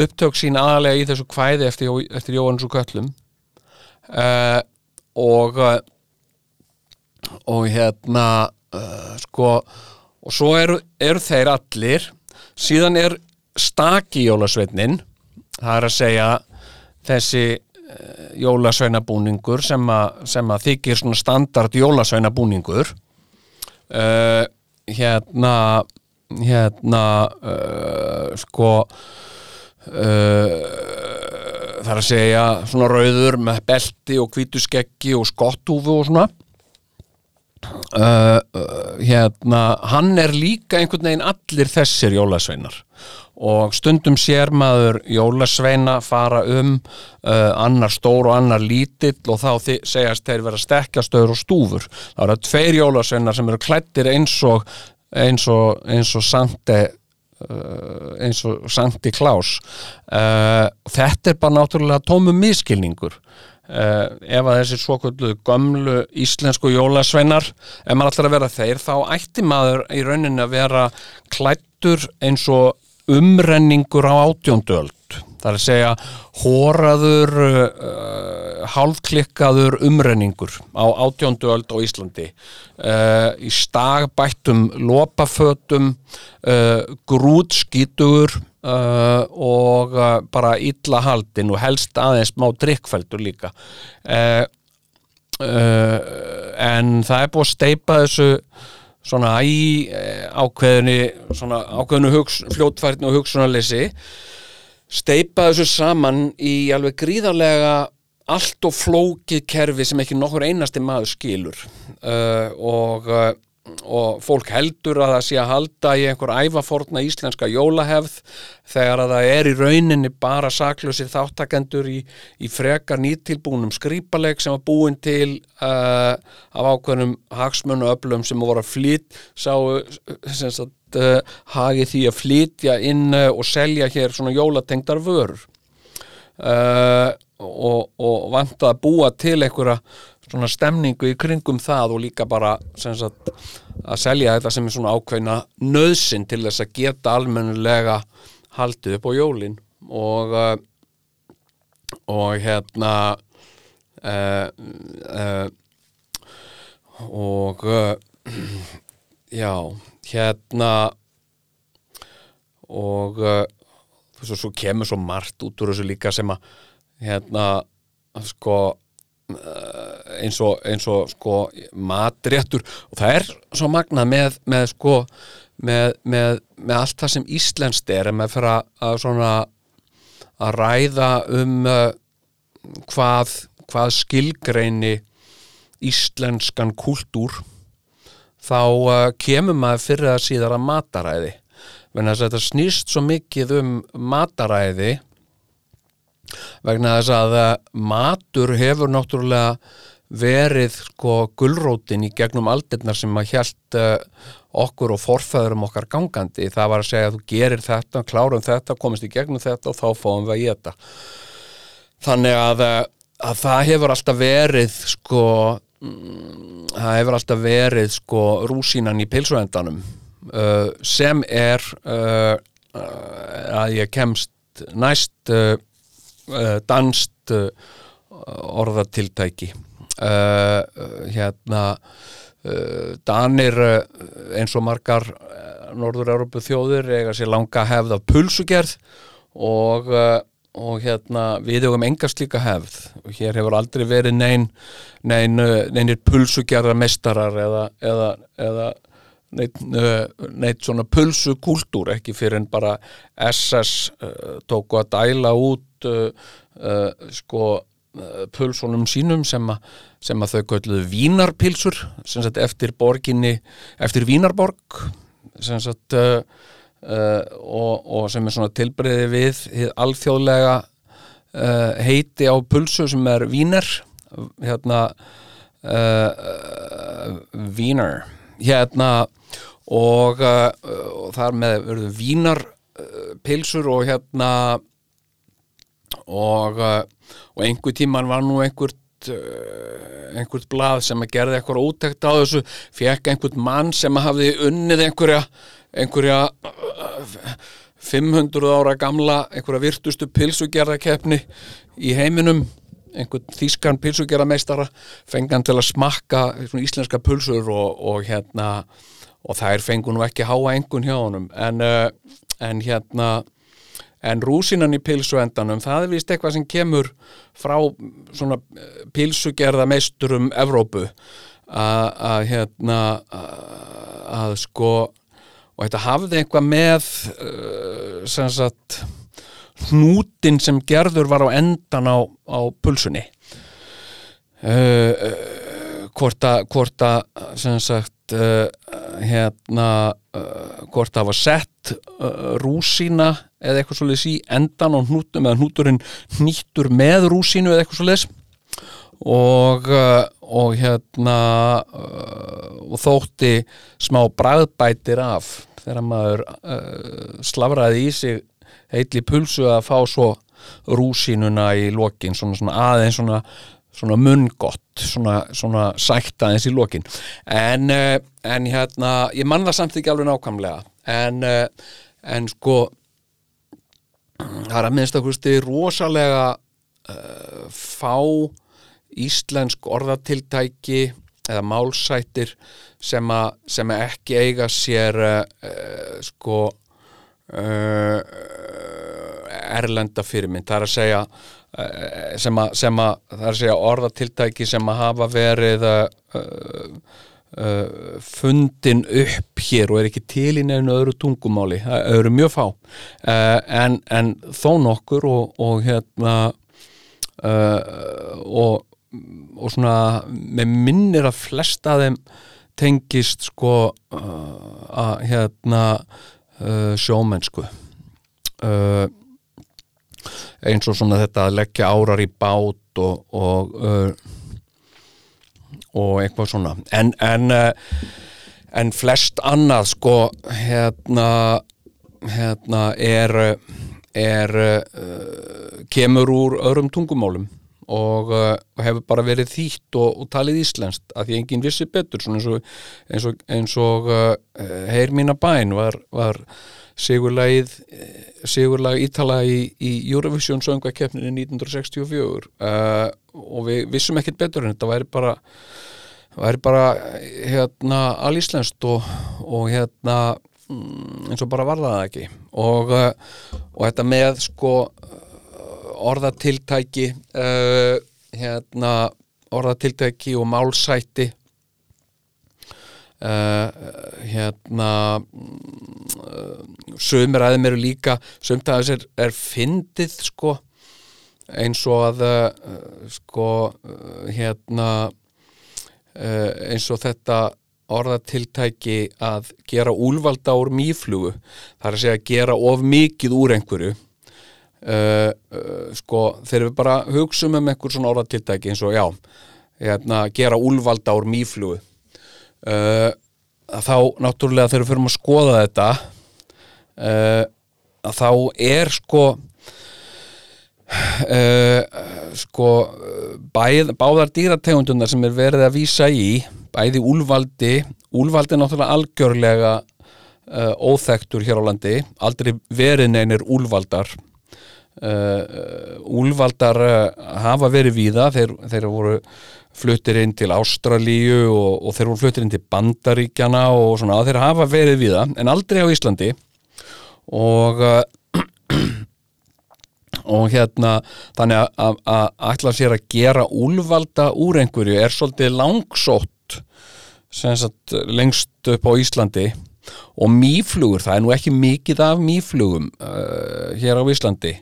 upptök sín aðalega í þessu kvæði eftir, eftir Jóhannes og Köllum uh, og uh, og hérna uh, sko og svo eru, eru þeir allir. Síðan er staki jólasveitnin það er að segja þessi jólasveinabúningur sem, a, sem að þykir svona standard jólasveinabúningur uh, hérna hérna uh, sko það er að segja svona rauður með belti og hvítuskeggi og skottúfu og svona uh, uh, hérna hann er líka einhvern veginn allir þessir jólasveinar. Og stundum sér maður jólasveina fara um uh, annar stór og annar lítill og þá segjast þeir vera stekkjastöður og stúfur. Þá eru tveir jólasveinar sem eru klættir eins og eins og, eins og Sante uh, eins og Sankti Klaus uh, þetta er bara náttúrulega tómum miskilningur uh, ef að þessi svokvöldu gömlu íslensku jólasveinar ef maður ætlar að vera þeir þá ætti maður í rauninni að vera klættur eins og umrenningur á átjóndöld. Það er að segja hóraður uh, hálfklikkaður umrenningur á átjóndu öld á Íslandi. Uh, í stagbættum lopafötum grútskítugur uh, og uh, bara illa haldin og helst aðeins má drikkfældur líka. Uh, uh, en það er búið að steipa þessu svona í eh, ákveðinu svona ákveðinu fljótfærni og hugsunarleysi. Steipa þessu saman í alveg gríðarlega allt og flókið kerfi sem ekki nokkur einasti maður skilur. Uh, og, uh, og fólk heldur að það sé að halda í einhver ævaforna íslenska jólahefð þegar að það er í rauninni bara saklusir þáttakendur í, í frekar nýttilbúnum skrýpaleg sem var búin til uh, af ákveðnum hagsmönu öflum sem voru að flyt sá sagt uh, hagi því að flytja inn uh, og selja hér svona jólatengdar vörur. Uh, og, og vant að búa til einhverja svona stemningu í kringum það og líka bara sagt, að selja þetta sem er svona ákveðna nöðsin til þess að geta almennilega haldið upp á jólin. Og uh, og hérna uh, uh, og uh, já, hérna og þú veist, svo kemur svo margt út úr þessu líka sem að hérna, sko eins og, eins og sko matréttur. Og það er svo magnað með, með sko með, með, með allt það sem íslenskt er. En með fyrir að, að svona að ræða um uh, hvað, hvað skilgreini íslenskan kultúr þá uh, kemur maður fyrir að síðar að mataræði. Þess að þetta snýst svo mikið um mataræði vegna þess að uh, matur hefur náttúrulega verið sko gulrótin í gegnum aldirnar sem að hjælt uh, okkur og forfæðurum okkar gangandi. Það var að segja að þú gerir þetta, klárum þetta komist í gegnum þetta og þá fáum við að geta þannig að, uh, að það hefur alltaf verið sko mm, það hefur alltaf verið sko rúsínan í pilsuendanum sem er að ég kemst næst danst uh, orðatiltæki. Uh, hérna Danir eins og margar Norður-Európu þjóðir eiga sér langa hefð af pulsugerð og og hérna við höfum enga slíka hefð. Og hér hefur aldrei verið nein, nein, neinir pulsugerða mestarar eða, eða, eða neitt, neitt svona pulsukúltúr ekki fyrir en bara SS tóku að dæla út uh, uh, sko uh, pulsunum sínum sem, a, sem að þau kölluðu vínarpilsur sagt eftir borginni eftir Vínarborg sem sagt uh, uh, og, og sem er tilbreyði við alþjóðlega uh, heiti á pulsu sem er víner hérna víner hérna og, og þar með verður vínar uh, pilsur og hérna og, uh, og einhver tíman var nú einhvert uh, einhvert blað sem að gerði eitthvað útekt á þessu, fekk einhvert mann sem að hafði unnið einhverja einhverja uh, 500 ára gamla einhverja virtustu pilsugerðakeppni í heiminum. Einhvern þýskan pilsugerðameistara fengan til að smakka íslenska pulsur og, og hérna og þær fengu nú ekki háa engun hjá honum. En, en hérna en rúsinan í pilsuendanum það er vist eitthvað sem kemur frá svona pilsugerða meisturum Evrópu. Að hérna að, sko og þetta hafði eitthvað með uh, sem sagt hnútin sem gerður var á endan á, á pulsunni. Uh, uh, hvort að sem sagt hérna uh, hvort það var sett uh, rúsína eða eitthvað svoleiðis í endan á hnútum eða hnúturinn hnýttur með rúsínu eða eitthvað svoleiðis. Og, uh, og hérna uh, og þótti smá bræðbætir af þegar maður uh, slafraði í sig heitli pulsu að fá svo rúsínuna í lokin svona, svona aðeins svona, svona munngott svona, svona sætt aðeins í lokin. En, uh, en hérna ég man það samt ekki alveg nákvæmlega. En, uh, en sko það er að minnst að hústi rosalega uh, fá íslensk orðatiltæki eða málsættir sem, a, sem að ekki eiga sér uh, sko uh, erlenda fyrirmynd. Það er að segja sem að, sem að það er að segja orðatiltæki sem að hafa verið uh, uh, fundin upp hér og er ekki til í nefnu öðru tungumáli, það eru mjög fá. Uh, en, en þó nokkur og, og hérna og, og svona með minnir að flesta þeim tengist sko að hérna sjómennsku. Uh, eins og svona þetta að leggja árar í bát og, og uh, og eitthvað svona. En, en, uh, en flest annað sko hérna, hérna er, er uh, kemur úr öðrum tungumálum og, uh, hefur bara verið þýtt og, og talið íslenskt af því enginn vissi betur eins og, eins og, eins og uh, heyr mína bæn var, var sigurlagið sigurlag ítala í, í Eurovision söngvakeppninni 1964 uh, og við vissum ekkert betur en þetta væri bara væri bara hérna alíslenskt og, og hérna mm, eins og bara var það ekki. Og, uh, og þetta með sko orðatiltæki uh, hérna orðatiltæki og málsætti Uh, hérna uh, sömur aðeim eru líka sömt aðeins er, er fyndið sko eins og að uh, sko hérna eins og þetta orðatiltæki að gera úlvalda úr mýflugu það er að segja að gera of mikið úr einhverju. Sko þegar við bara hugsum um einhver svona orðatiltæki eins og já hérna, gera úlvalda úr mýflugu Uh, þá náttúrulega þegar við fyrir að skoða þetta uh, að þá er sko uh, sko bæð, báðar dýrategundunar sem er verið að vísa í bæði úlvaldi úlvaldi er náttúrulega algjörlega óþektur hér á landi aldrei verið neynir úlvaldar úlvaldar hafa verið víða þeir, þeir voru fluttir inn til Ástralíu og, og þeir voru fluttir inn til Bandaríkjana og svona, þeir hafa verið við það en aldrei á Íslandi. Og og hérna þannig að, að, að ætla sér að gera úlvalda úr einhverju er svolítið langsótt sagt, lengst upp á Íslandi. Og mýflugur, það er nú ekki mikið af mýflugum uh, hér á Íslandi.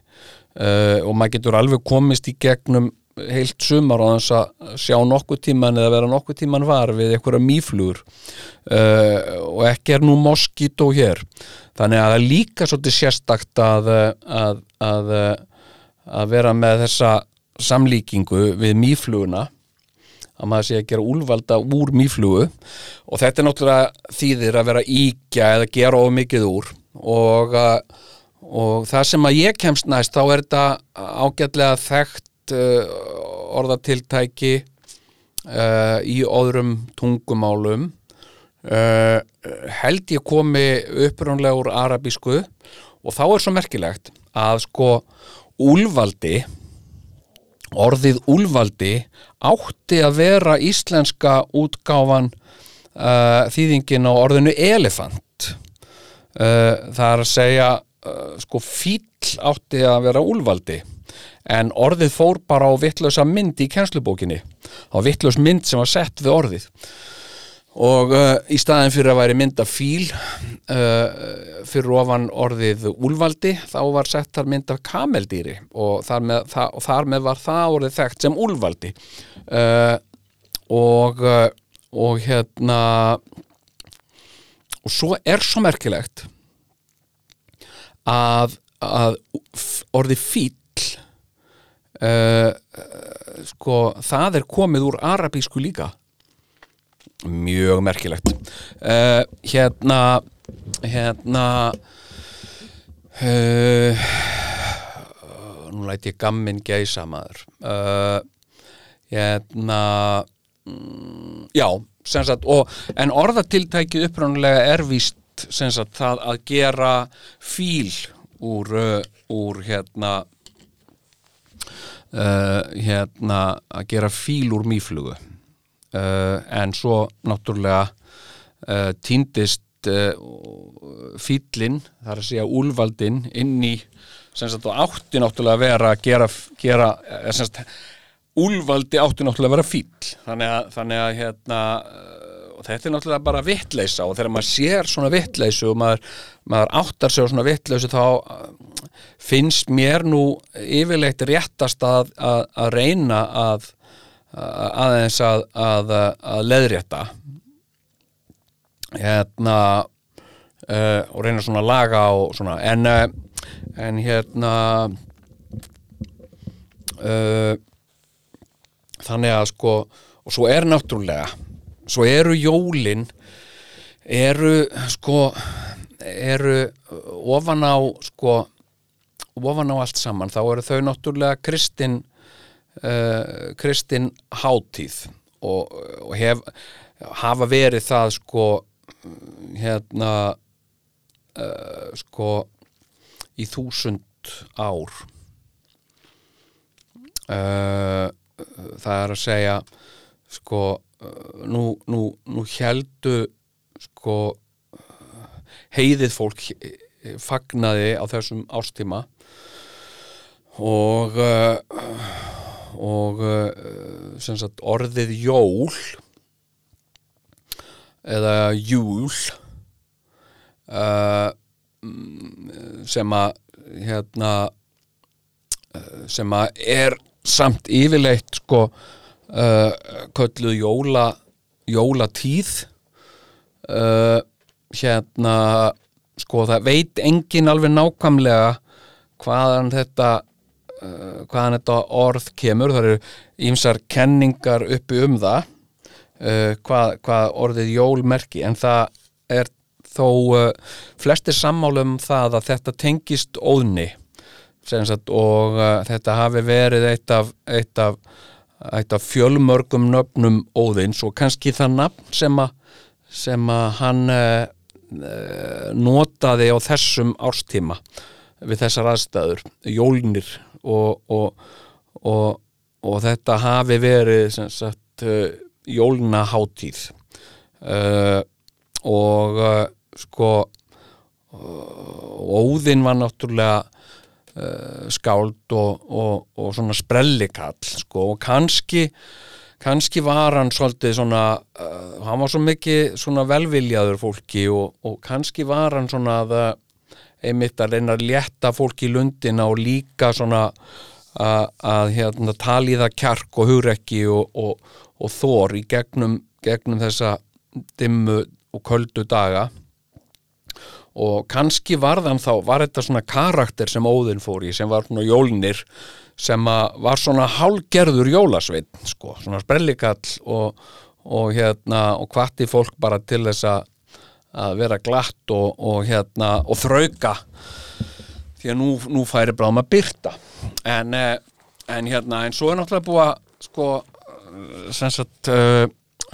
Uh, og maður getur alveg komist í gegnum heilt sumar á þess að sjá nokkuð tíman eða vera nokkuð tíman var við einhverja mýflugur uh, og ekki er nú moskító hér. Þannig að það er líka svolítið sérstakt að, að, að, að vera með þessa samlíkingu við mýfluguna að maður sé að gera úlvalda úr mýflugu. Og þetta er náttúrulega þýðir að vera íkja eða gera of mikið úr. Og, og það sem að ég kemst næst þá er þetta ágætlega þekkt uh, orðatiltæki uh, í öðrum tungumálum. Uh, held ég komi upprjónlega úr arabísku og þá er svo merkilegt að sko úlvaldi orðið úlvaldi átti að vera íslenska útgáfan uh, þýðingin á orðinu elefant. Uh, það er að segja uh, sko fíl átti að vera úlvaldi en orðið fór bara á vittlösa mynd í kennslubókinni. Á vittlaus mynd sem var sett við orðið. Og uh, í staðin fyrir að væri mynda fíl uh, fyrir ofan orðið úlvaldi þá var sett þar mynd af kameldýri. Og þar með, það, og þar með var það orðið þekkt sem úlvaldi uh, og uh, og hérna og svo er svo merkilegt að, að orðið fíl uh, sko það er komið úr arabísku líka. Mjög merkilegt. Uh, hérna hérna uh, nú læti ég gamminn gæsa maður. Hérna mm, já, sagt og, en orðatiltækið uppránulega er sem sagt það að gera fíl úr, úr hérna uh, hérna að gera fíl úr mýflugu. Uh, en svo náttúrulega uh, týndist uh, fílinn, það er að segja úlvaldinn inn í sagt átti náttúrulega að vera að gera, gera eh, sagt úlvaldi átti náttúrulega að vera fíl þannig að, þannig að hérna þetta er náttúrulega bara vittleysa og þegar maður sér svona vittleysu og maður, maður áttar sig á svona vittleysu þá finnst mér nú yfirleitt réttast að, að, að reyna að aðeins að, að, leðrétta hérna uh, og reyna svona að laga og svona en, uh, en hérna uh, þannig að sko og svo er náttúrulega svo eru jólin eru sko eru ofan á sko ofan á allt saman þá eru þau náttúrulega kristin uh, kristin hátíð. Og, og hef, hafa verið það sko hérna uh, sko í þúsund ár. Uh, það er að segja sko nú, nú, nú heldu sko heiðið fólk fagnaði á þessum ástíma og uh, og sem sagt orðið jól eða júl uh, sem að hérna sem að er samt yfirleitt sko uh, kölluð jóla jólatíð uh, hérna sko það veit engin alveg nákvæmlega hvaðan þetta uh, hvaðan þetta orð kemur það eru ímsar kenningar uppi um það uh, hvað, hvað orðið jól merki en það er þó uh, flestir sammálum það að þetta tengist óðni sagt, og þetta hafi verið eitt af, eitt af, eitt af fjölmörgum nöfnum óðins og kannski það nafn sem að sem að hann uh, notaði á þessum árstíma við þessar aðstæður, jólnir og, og, og, og þetta hafi verið sagt uh, jólnaháttíð uh, og uh, sko Óðinn var náttúrulega uh, skáld og, svona sprellikall sko og kannski kannski var hann svolítið svona hann var svo mikið svona velviljaður fólki og, kannski var hann svona að einmitt að reyna að létta fólki í lundina og líka svona að, hérna, tala í það kjark og hugrekki og, og, og þór í gegnum, gegnum þessa dimmu og köldu daga. Og kannski var þann þá, var þetta svona karakter sem Óðinn fór í, sem var svona jólnir sem var svona hálgerður jólasveit, sko, svona sprellikall og, og hérna og hvatti fólk bara til þess að að vera glatt og, og hérna og þrauka því að nú, nú færi bráðum að byrta en, eh, en hérna en svo er náttúrulega búið að sko sem sagt uh,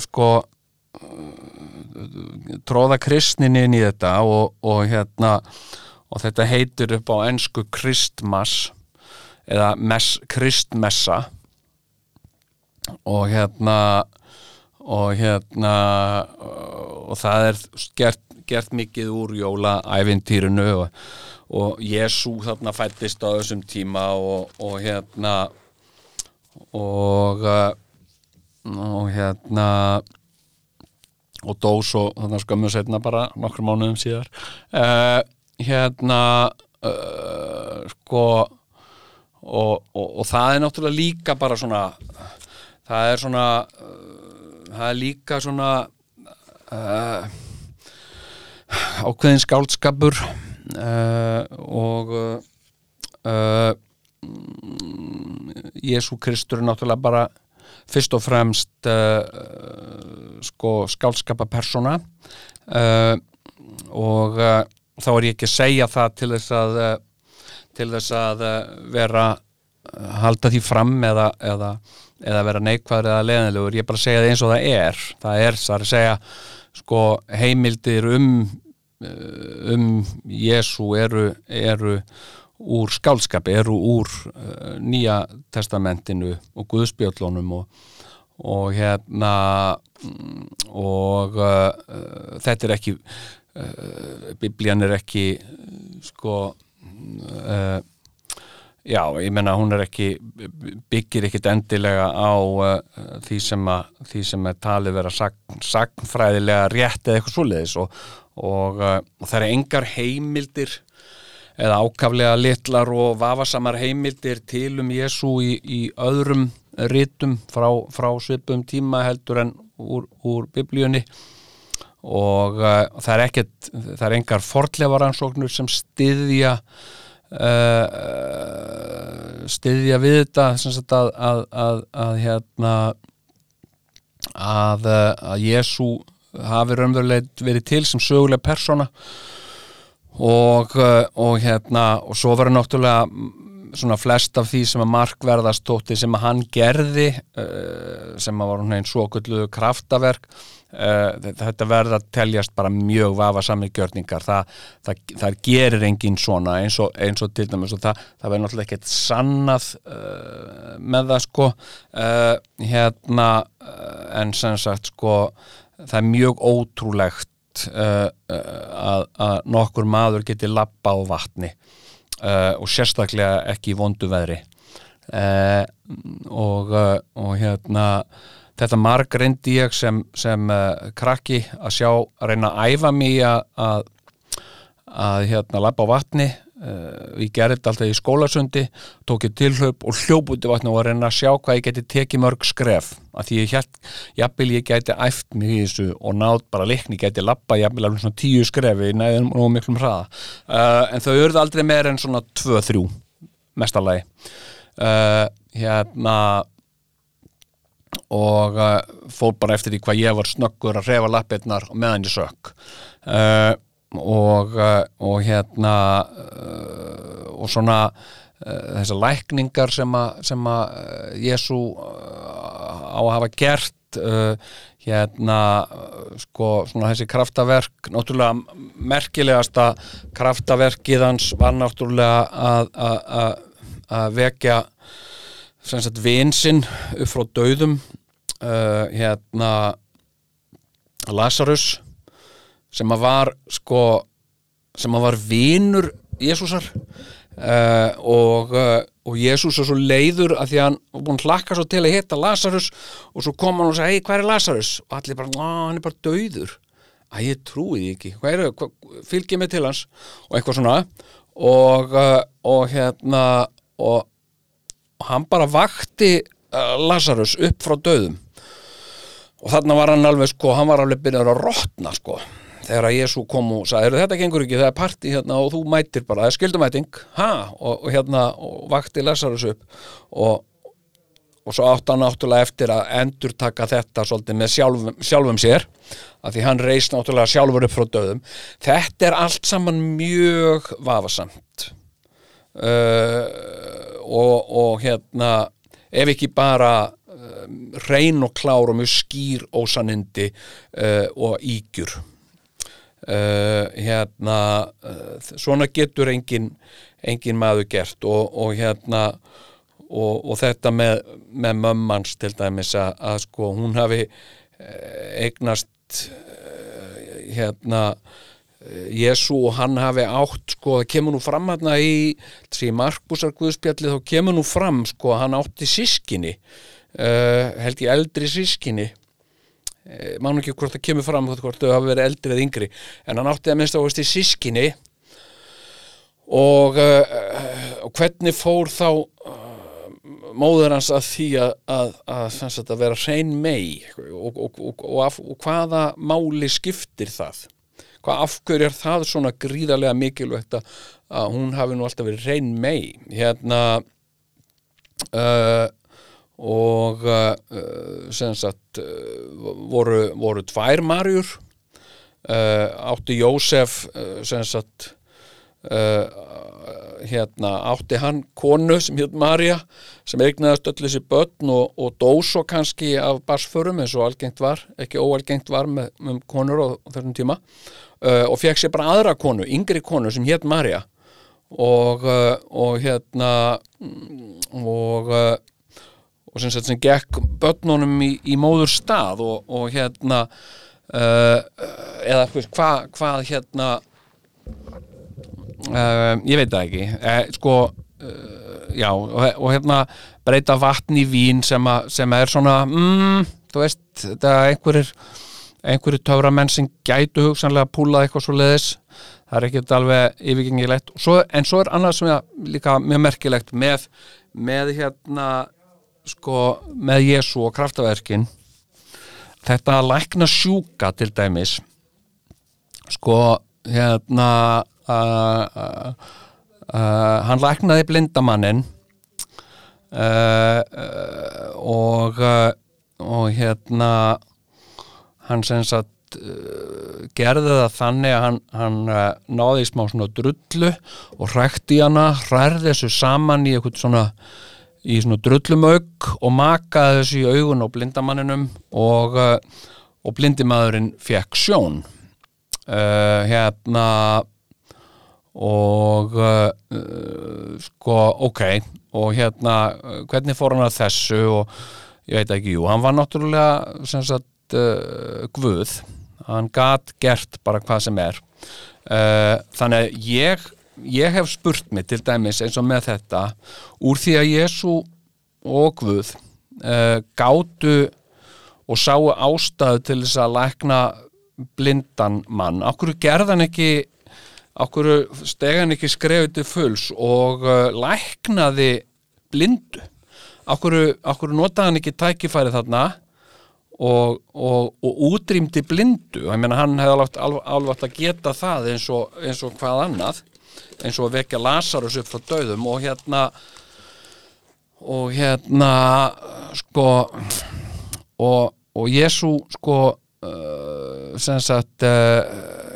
sko tróða kristnin inn í þetta og, og hérna og þetta heitir upp á ennsku kristmas eða mes, kristmessa og hérna og hérna og það er gert, gert mikið úr jólaævintýrinu og, og Jésu þarna fættist á þessum tíma og, og hérna og og hérna og dó svo þannig skömmu setna bara nokkur mánuðum síðar. Uh, hérna uh, sko og, og það er náttúrulega líka bara svona það er svona uh, það er líka svona ákveðin skáldskapur og Jésu Kristur er náttúrulega bara fyrst og fremst uh, sko skálskapapersona uh, og uh, þá er ég ekki að segja það til þess að til þess að vera halda því fram eða, eða, eða vera neikvæður eða leðnilegur, ég er bara að segja það eins og það er. Það er það að segja sko heimildir um um Jésu eru, eru úr skálskapi, eru úr uh, nýja testamentinu og guðspjöllunum og, og hérna mm, og uh, uh, þetta er ekki biblían er ekki sko uh, já, ég menna hún er ekki byggir ekkit endilega á uh, því, sem að, því sem er talið vera sagn, sagnfræðilega rétt eða eitthvað svoleiðis og, og, uh, og það er engar heimildir eða ákaflega litlar og vafasamar heimildir til um Jésu í, í öðrum ritum frá, frá svipum tíma heldur en úr, úr biblíunni. Og uh, það er ekkert það er engar fortlefaransóknur sem styðja uh, styðja við þetta sagt að, að, að, að hérna að, að Jésu hafi raunverulegt verið til sem sögulega persóna. Og, og hérna og svo var náttúrulega mm, svona flest af því sem að markverðast tótti sem að hann gerði sem að var hún einn svo gullu kraftaverk þetta verða að teljast bara mjög vafa sami gjörningar. Það, það, það gerir engin svona eins og, eins og til dæmis og það, það verður náttúrulega ekkert sannað uh, með það sko. Uh, hérna uh, en sem sagt sko það er mjög ótrúlegt að, að nokkur maður geti lappa á vatni og sérstaklega ekki í vondu veðri. Og, og hérna þetta marg reyndi ég sem, sem uh, krakki að sjá að reyna að æfa mig að, að, að hérna lappa á vatni uh, ég gerði þetta alltaf í skólasundi tók ég tilhlaup og hljóp út í vatni og að reyna að sjá hvað ég geti tekið mörg skref. Að því ég held, jafnvel ég geti æft mig í þessu og náð bara leikni geti lappa jafnvel alveg svona tíu skrefi næðum og miklum hraða. Uh, en þau eruð aldrei meir en svona 2-3 mestalagi uh, hérna og uh, fór bara eftir því hvað ég var snöggur að reyfa lappirnar meðan ég sök uh, og, uh, og hérna og svona þessar lækningar sem að, Jésu á að hafa gert hérna sko svona þessi kraftaverk náttúrulega merkilegasta kraftaverkið hans var náttúrulega að, að, að, að vekja sem sagt vinsinn upp frá dauðum uh, hérna Lazarus sem að var sko sem að var vinur Jésúsar uh, og, uh, og Jésús er svo leiður að því að hann var búin að hlakka svo til að hitta Lazarus og svo kom hann og sagði, hei, hvað er Lazarus? og allir bara, hann er bara dauður. Að ég trúi því ekki, hvað er það, fylgjið mig til hans? Og eitthvað svona. Og, uh, og hérna og og hann bara vakti uh, Lazarus upp frá döðum og þarna var hann alveg sko, hann var alveg byrjar að rotna sko. Þegar að Jésu kom og sagði, þetta gengur ekki, það er parti hérna og þú mætir bara, það er skildumæting ha, og, og hérna, og vakti Lazarus upp og, og svo átt hann náttúrulega eftir að endur taka þetta svolítið með sjálfum, sjálfum sér að því hann reist náttúrulega sjálfur upp frá döðum þetta er allt saman mjög vafasamt. Uh, og, og hérna ef ekki bara uh, reyn og klár og mjög skýr ósanindi uh, og ígjur. Uh, hérna uh, svona getur engin, engin maður gert og, og hérna og, og þetta með, með mömmans til dæmis að, að sko hún hafi uh, eignast uh, hérna Jésu og hann hafi átt sko, það kemur nú fram hérna í því Markusar Guðspjalli þá kemur nú fram sko, hann átti sískinni uh, held ég eldri sískinni uh, mánu ekki hvort það kemur fram hvort þau hafi verið eldri eða yngri en hann átti að minnst ást í sískinni og, uh, og hvernig fór þá móður hans að því að, að, að, að, vera hrein mei og, og, og hvaða máli skiptir það hvað afhverju er það svona gríðarlega mikilvægt að hún hafi nú alltaf verið reyn mei hérna uh, og uh, sem sagt uh, voru, voru tvær marjur. Uh, átti Jósef uh, sem sagt uh, hérna átti hann konu sem hétt Marja sem eignaðast öll þessi börn og, og dó svo kannski af barsförum eins og algengt var, ekki óalgengt var með, með konur á þessum tíma uh, og fekk sér bara aðra konu, yngri konu sem hétt Marja og, uh, og hérna mm, og uh, og sem, sem gekk börnunum í, í móður stað og, og hérna eða hvað hva, hérna ég veit það ekki. Eh, sko já og, og hérna breyta vatn í vín sem, a, sem er svona mm, þú veist þetta er einhverjir einhverjir töframenn sem gætu hugsanlega púlað eitthvað svo leiðis það er ekkert alveg yfirgengilegt. Svo, en svo er annað sem er líka mjög merkilegt með, með hérna sko með Jésu og kraftaverkin. Þetta að lækna sjúka til dæmis sko hérna uh, uh, uh, hann læknaði blindamannin og og hérna hann sem sagt uh, gerði það þannig að hann, hann uh, náði í smá svona drullu og hrækti hana, hræði þessu saman í eitthvað svona í svona drullumögg og makaði þessu í augun á blindamanninum og, uh, og blindimaðurinn fekk sjón. Uh, hérna og uh, sko ok og hérna hvernig fór hann að þessu og ég veit ekki, jú, hann var náttúrulega sem sagt uh, guð hann gat gert bara hvað sem er. Uh, þannig að ég ég hef spurt mig til dæmis eins og með þetta úr því að Jésu og Guð uh, gátu og sáu ástæðu til þess að lækna blindan mann okkur gerðan ekki okkur stegan ekki skrefið til fulls og læknaði blindu? Okkur, hann ekki tækifæri þarna og, og, og útrýmdi blindu. Ég meina hann hefði alveg, átt að geta það eins og, eins og hvað annað eins og að vekja Lazarus upp frá döðum og hérna og hérna sko og, og Jésu sko uh, sem sagt uh,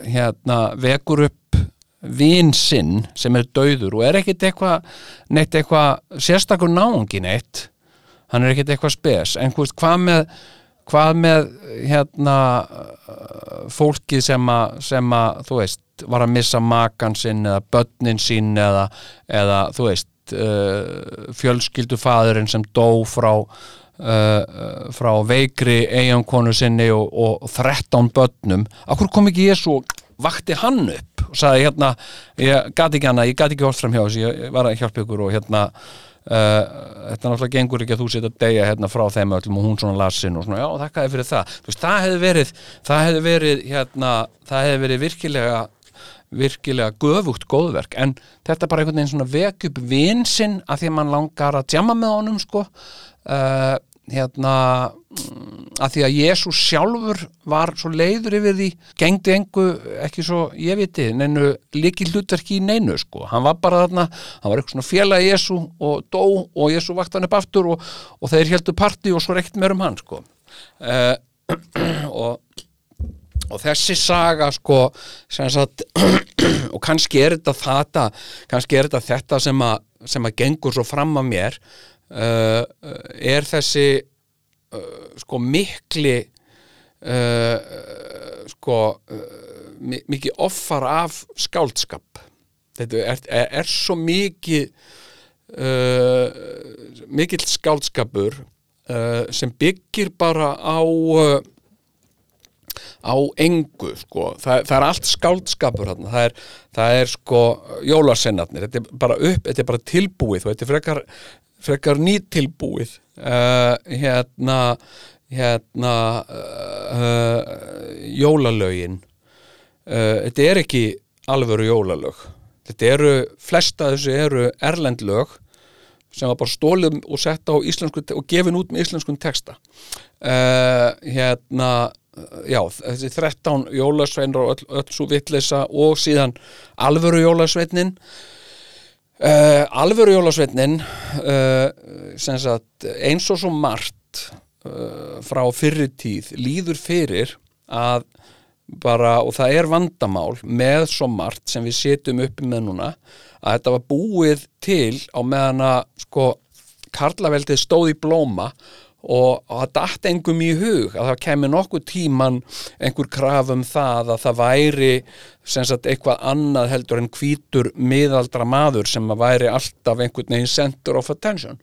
hérna vekur upp vin sinn sem er döður og er ekkit eitthvað neitt eitthvað sérstakur náungi neitt. Hann er ekkit eitthvað spes. En hvað með hvað með hérna uh, fólkið sem að, sem að þú veist, var að missa makan sinn eða börnin sín eða, eða þú veist uh, fjölskyldufæðurinn sem dó frá uh, frá veikri eiginkonu sinni og, og 13 börnum. Akkur kom ekki ég svo vakti hann upp og sagði hérna ég gati ekki hana, ég gati ekki hort fram hjá þessu ég var að hjálpa ykkur og hérna Uh, þetta náttúrulega gengur ekki að þú setja að deyja hérna frá þeim öllum og hún svona lasin og svona, já, þakkaði fyrir það. Veist, það hefði verið, það hefði verið hérna, það hefði verið virkilega virkilega göfugt góðverk. En þetta er bara einhvern veginn svona vek upp vinsinn að því að mann langar að djama með honum sko. Uh, hérna mm, að því að Jésús sjálfur var svo leiður yfir því gengdi engu ekki svo, ég viti, neinu líki hlutverki í neinu sko. Hann var bara þarna, hann var eitthvað svona félag Jésú og dó og Jésú vakt hann upp aftur og, og þeir heldur parti og svo reykt mér um hann sko. Uh, og og þessi saga sko sagt, og kannski er þetta þetta kannski er þetta þetta sem að, sem að gengur svo fram að mér uh, er þessi uh, sko mikli uh, sko mikið offar af skáldskap þetta er, er, er svo mikið mikill skáldskapur sem byggir bara á á engu sko. það, það er allt skáldskapur hérna. það, er, það er sko jólasennarnir, þetta er bara upp þetta er bara tilbúið og þetta er frekar frekar nýttilbúið uh, hérna hérna uh, jólalögin. Uh, þetta er ekki alvöru jólalög. Þetta eru, flesta þessu eru erlendlög sem var bara stólið og sett á íslensku og gefin út með íslenskun texta. Hérna já, þessi 13 jólasveinur og öll, öll svo vitleisa og síðan alvöru jólasveinin uh, alvöru jólasveinin uh, sagt, eins og svo margt uh, frá fyrri tíð líður fyrir að bara, og það er vandamál með svo margt sem við setjum uppi með núna að þetta var búið til á meðan að sko karlaveldið stóð í blóma og, það datt engum í hug að það kemur nokkuð tíman einhver kraf um það að það væri sagt eitthvað annað heldur en hvítur miðaldra maður sem að væri alltaf einhvern veginn center of attention.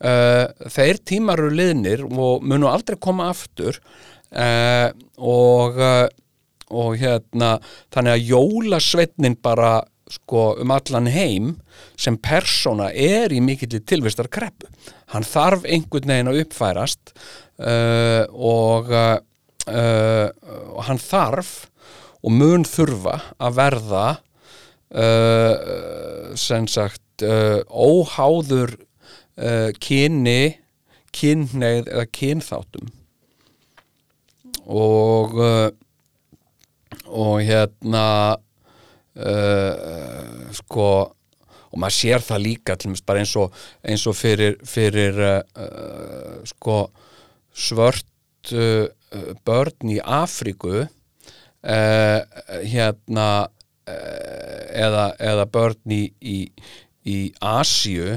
Uh, þeir tímar eru liðnir og munu aldrei koma aftur. Uh, og uh, og hérna þannig að jólasveitnin bara sko um allan heim sem persóna er í mikill tilvistar kreppu. Hann þarf einhvern veginn að uppfærast uh, og uh, hann þarf og mun þurfa að verða uh, sem sagt uh, óháður uh, kyni, kynneið eða kynþáttum og uh, og hérna uh, sko og maður sér það líka bara eins og, eins og fyrir, fyrir uh, sko svört uh, börn í Afríku hérna eða, eða börn í, í, í Asíu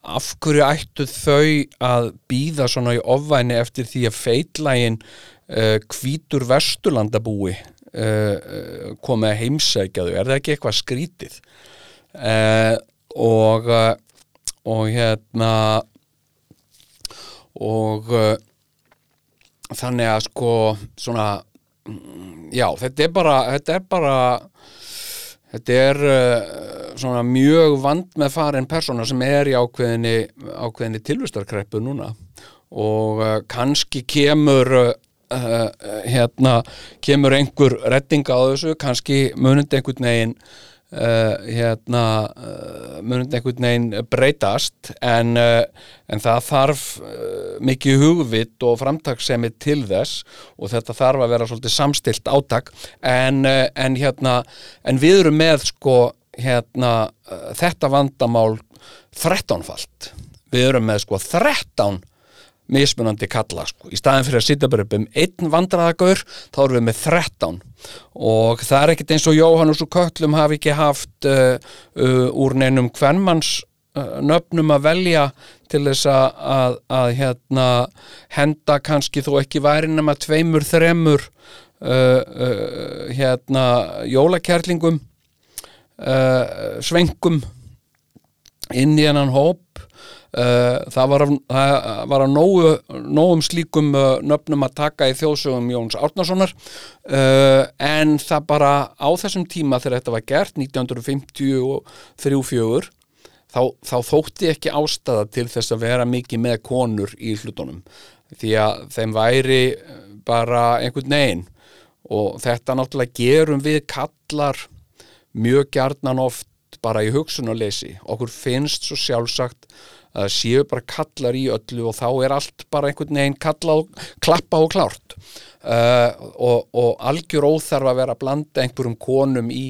af hverju ættu þau að býða svona í ofvæni eftir því að feitlægin uh, hvítur vesturlandabúi uh, komið að heimsækja þau, er það ekki eitthvað skrítið? Uh, og uh, og hérna og uh, þannig að sko svona mm, já, þetta er bara þetta er bara þetta er uh, svona mjög vand með farin persóna sem er í ákveðinni, ákveðinni tilvistarkreppu núna. Og uh, kannski kemur uh, hérna kemur einhver reddinga á þessu kannski munandi einhvern veginn uh, hérna uh, munandi einhvern veginn breytast en, uh, en það þarf mikið hugvit og framtaksemi til þess og þetta þarf að vera svolítið samstilt átak. En, en hérna en við erum með sko hérna þetta vandamál 13-falt við erum með sko 13 mismunandi kalla sko. í staðin fyrir að sitja bara upp um einn vandraðagaur þá erum við með 13 og það er ekkert eins og Jóhannes og Köllum hafi ekki haft uh, uh, úr neinum hvernmanns uh, nöfnum að velja til þess að, að, að hérna, henda kannski þó ekki væri nema tveimur, þremur uh, uh, hérna, jólakærlingum uh, svengum inn í hennan hóp það var af, það var af nógu, nógum slíkum uh, nöfnum að taka í þjóðsögum Jóns Árnasonar. Uh, en það bara á þessum tíma þegar þetta var gert 1953-4 þá, þá þótti ekki ástæða til þess að vera mikið með konur í hlutunum. Því að þeim væri bara einhvern veginn. Og þetta náttúrulega gerum við kallar mjög gjarnan oft bara í hugsunarleysi. Okkur finnst svo sjálfsagt að séu bara kallar í öllu og þá er allt bara einhvern veginn kalla og klappa og klárt. Uh, og, og algjör óþarf að vera að blanda einhverjum konum í,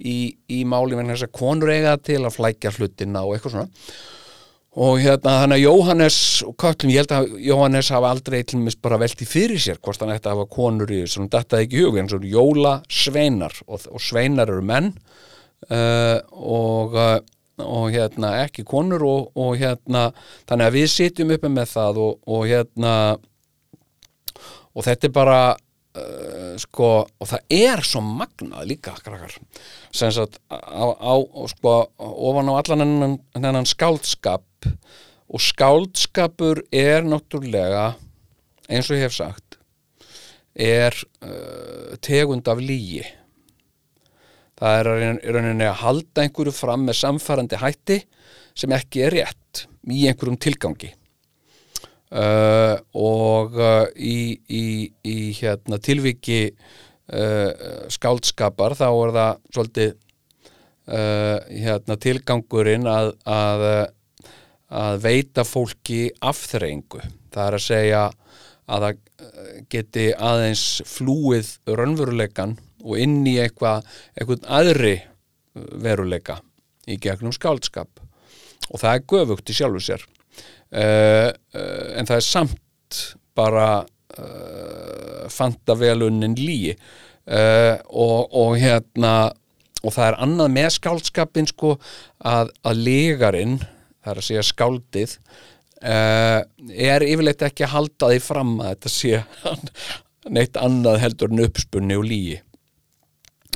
í, í máli vegna þess að konur eiga til að flækja hlutina og eitthvað svona. Og hérna þannig að Jóhannes og Köllum, ég held að Jóhannes hafa aldrei mis bara velti fyrir sér hvort hann ætti að hafa konur í þessum dattaði ekki í hug eins og Jóla Sveinar og, og Sveinar eru menn. Uh, og uh, og hérna ekki konur og, og hérna þannig að við sitjum uppi með það og, og hérna og þetta er bara uh, sko og það er svo magnað líka krakkar. Sem sagt á, á sko ofan á allan hennan, hennan skáldskap og skáldskapur er náttúrulega eins og ég hef sagt er uh, tegund af lígi það er rauninni að halda einhverju fram með samfærandi hætti sem ekki er rétt í einhverjum tilgangi. Uh, og uh, í, í, í hérna, tilviki uh, skáldskapar þá er það svolítið uh, hérna, tilgangurinn að, að, að veita fólki afþreyingu. Það er að segja að það uh, geti aðeins flúið raunveruleikan og inn í eitthvað eitthvað aðri veruleika í gegnum skáldskap. Og það er göfugt í sjálfu sér. Uh, uh, en það er samt bara uh, fantavelunin líi uh, og, og hérna og það er annað með skáldskapin sko að, að legarinn það er að segja skáldið uh, er yfirleitt ekki að halda því fram að þetta sé neitt annað heldur en uppspunni og lígi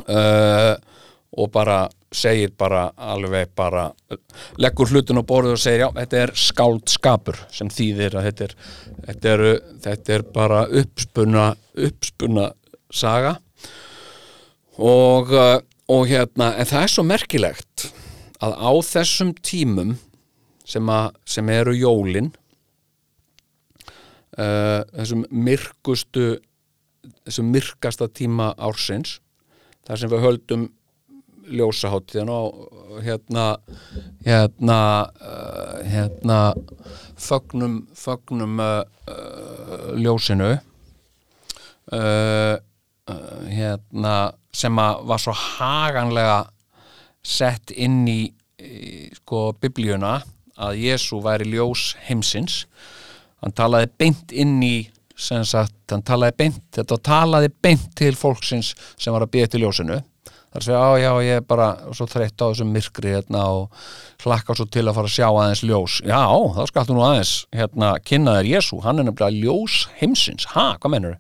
uh, og bara segir bara alveg bara leggur hlutin á borðu og segir já, þetta er skáldskapur sem þýðir að þetta er, þetta er, þetta er bara uppspunna uppspunna saga. Og, uh, og hérna en það er svo merkilegt að á þessum tímum sem, að, sem eru jólin uh, þessum myrkustu þessum myrkasta tíma ársins þar sem við höldum ljósaháttíðan og hérna hérna uh, hérna fögnum fögnum uh, uh, ljósinu uh, uh, hérna sem að var svo haganlega sett inn í, í sko biblíuna að Jésu væri ljós heimsins. Hann talaði beint inn í sem sagt, hann talaði beint þetta talaði beint til fólksins sem var að býja til ljósinu. Þar segja, á já, ég er bara svo þreytt á þessum myrkri hérna og hlakka svo til að fara að sjá aðeins ljós. Já, þá skaltu nú aðeins hérna kynna þér Jésu, hann er nefnilega ljós heimsins, ha, hvað mennur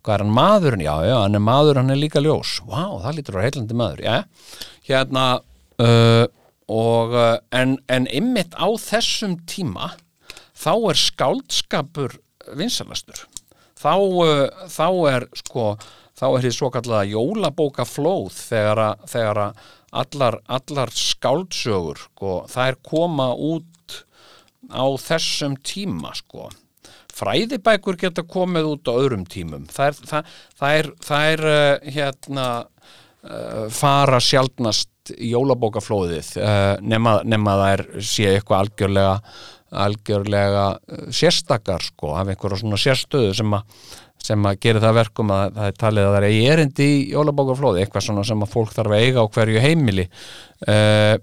hvað er hann maðurinn, já, já, hann er maður hann er líka ljós, vá, það lítur að heilandi maður já, hérna uh, og uh, en, en ymmit á þessum tíma þá er skáldskapur vinsalastur þá, uh, þá er sko þá er því svo kallaða jólabókaflóð þegar að, þegar að allar, allar skáldsögur sko, þær koma út á þessum tíma sko. Fræðibækur geta komið út á öðrum tímum. Það er, það, það er, það er uh, hérna uh, fara sjaldnast í jólabókaflóðið nema, nema það er sé eitthvað algjörlega algjörlega uh, sérstakar sko af einhverja svona sérstöðu sem að sem að gera það verkum að það er talið að það er erindi í jólabókarflóði, eitthvað svona sem að fólk þarf að eiga á hverju heimili. Uh,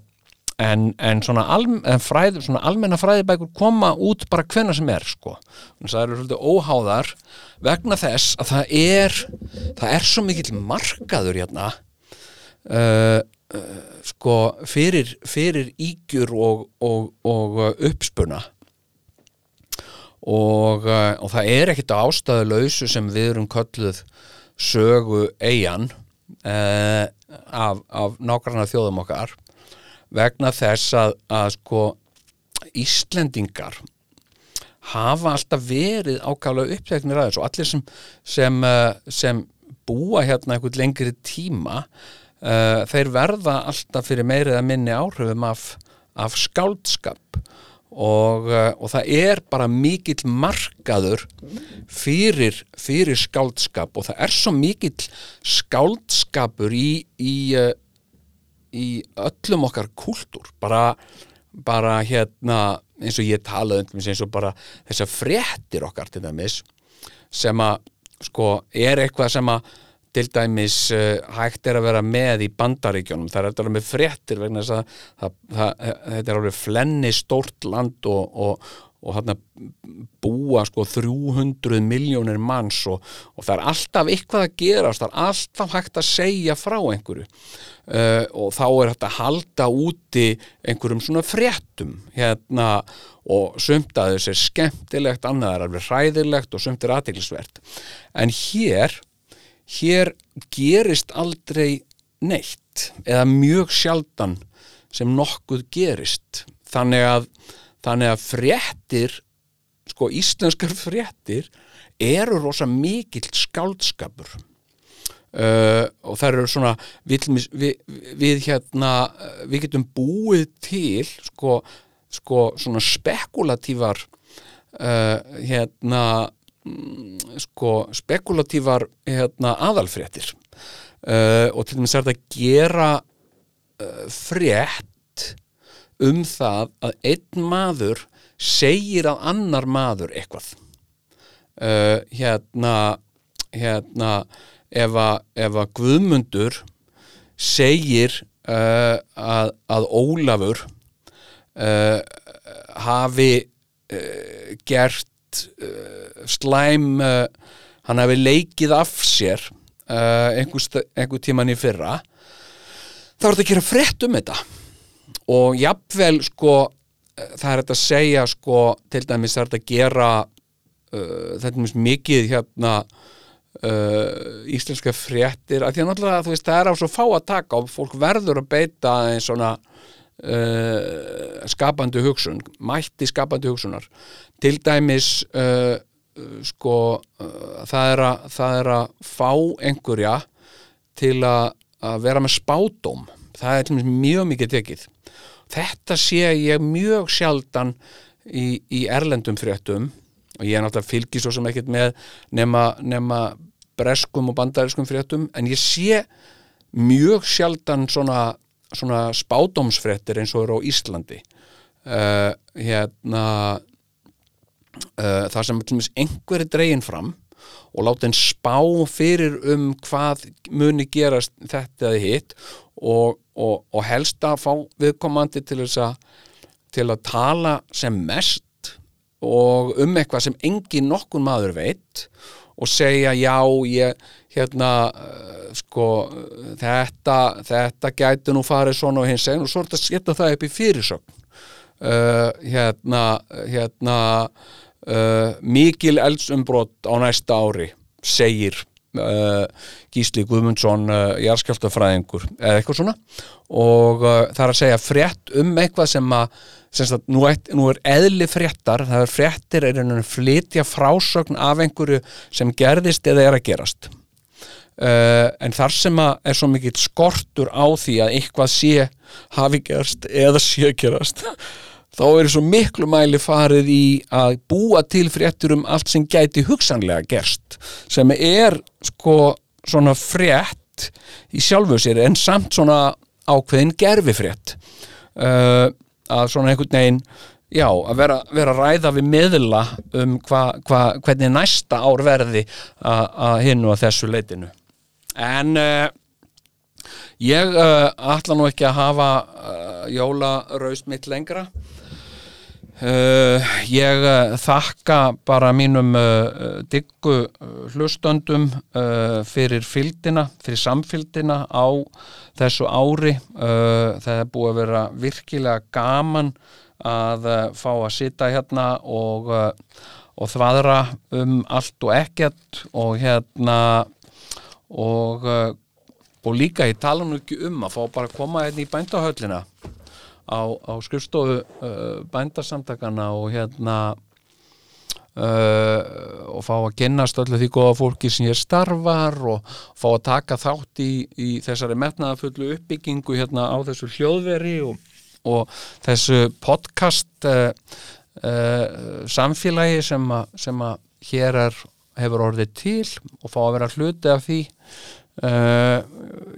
en, en svona, alm, fræð, svona almenna fræðibækur koma út bara hvenna sem er sko, þannig að það eru svolítið óháðar vegna þess að það er það er svo mikill markaður hérna. Uh, uh, sko fyrir, fyrir ígjur og, og, og uppspuna. Og, uh, og það er ekkit ástæðu lausu sem við erum kölluð sögu eigin uh, af, af nákvæmna þjóðum okkar vegna þess að, að sko Íslendingar hafa alltaf verið ákvæmlega uppteknir aðeins og allir sem, sem, uh, sem búa hérna einhvern lengri tíma uh, þeir verða alltaf fyrir meirið að minni áhrifum af, af skáldskap. Og, uh, og það er bara mikill markaður fyrir, fyrir skáldskap. Og það er svo mikill skáldskapur í, í, uh, í öllum okkar kúltúr. Bara, bara hérna eins og ég talaði um eins og bara þessar fréttir okkar til dæmis sem að sko er eitthvað sem að til dæmis uh, hægt er að vera með í bandaríkjónum, það er alveg með fréttir vegna þess að það, það, þetta er alveg flenni stórt land og, og, og hann að búa sko 300 miljónir manns og, og það er alltaf eitthvað að gerast, það er alltaf hægt að segja frá einhverju. Uh, og þá er hægt að halda úti einhverjum svona fréttum hérna og sumt að þessu er skemmtilegt, annað er alveg hræðilegt og sumt er aðteglisvert en hér hér gerist aldrei neitt eða mjög sjaldan sem nokkuð gerist. Þannig að, þannig að fréttir sko íslenskar fréttir eru rosa mikill skáldskapur. Uh, og það eru svona við, við, við hérna við getum búið til sko, sko svona spekulatívar uh, hérna sko spekulatívar hérna, aðalfréttir. Uh, og til dæmis er þetta að gera uh, frétt um það að einn maður segir að annar maður eitthvað. Uh, hérna hérna ef að, ef að Guðmundur segir að, að Ólafur hafi gert uh, slæm uh, hann hafi leikið af sér einhver, einhver tíman í fyrra. Þá er þetta að gera frétt um þetta. Og jafnvel sko eh, það er þetta að segja sko til dæmis það er þetta að gera uh, þetta er mikið hérna uh, íslenska fréttir að því að náttúrulega þú veist það er á svo fá að taka og fólk verður að beita einn svona uh, skapandi hugsun mætti skapandi hugsunar. Til dæmis uh, uh, sko uh, það, er að, það er að fá einhverja til að, að vera með spádóm. Það er mjög mikið tekið. Þetta sé ég mjög sjaldan í, í erlendum fréttum og ég er náttúrulega fylgis svo sem ekkert með nema, nema breskum og bandariskum fréttum en ég sé mjög sjaldan svona, svona spádómsfréttir eins og eru á Íslandi. Uh, hérna uh, þar sem einhverju dregin fram og láta henn spá fyrir um hvað muni gerast þetta eða hitt og, og, og helst að fá viðkomandi til þess að til að tala sem mest og um eitthvað sem engin nokkun maður veit og segja já ég hérna uh, sko þetta, þetta gæti nú farið svona og hins eginn og svo þetta að setja það upp í fyrirsögn. Uh, hérna hérna uh, mikil eldsumbrot á næsta ári segir Gísli Guðmundsson uh, jarðskjálftafræðingur eða eitthvað svona. Og uh, það er að segja frétt um eitthvað sem að sem sagt, nú, eitt, nú er eðli fréttar það er fréttir er einhvern veginn flytja frásögn af einhverju sem gerðist eða er að gerast. Uh, en þar sem að er svo mikill skortur á því að eitthvað sé hafi gerst eða sé gerast þá er svo miklu mæli farið í að búa til fréttur um allt sem gæti hugsanlega gerst sem er sko svona frétt í sjálfu sér en samt svona ákveðin gerfi frétt uh, að svona einhvern veginn já, að vera, vera ræða við miðla um hva, hva, hvernig næsta ár verði að- að hinn og að þessu leitinu. En uh, ég uh, ætla nú ekki að hafa uh, jólaraust mitt lengra Uh, ég uh, þakka bara mínum uh, diggu hlustöndum fyrir fylgdina, fyrir samfylgdina á þessu ári. Það er búið að vera virkilega gaman að fá að sita hérna og, og þvaðra um allt og ekkert og hérna og, og líka ég tala nú ekki um að fá bara að koma hérna í bændahöllina á, á skrifstofu uh, bændarsamtakana og hérna uh, og fá að kynnast öllu því góða fólki sem hér starfar og fá að taka þátt í, í þessari metnaðafullu uppbyggingu hérna á þessu hljóðveri og, og þessu podcast uh, uh, samfélagi sem, a, sem að hér er, hefur orðið til og fá að vera hluti af því uh,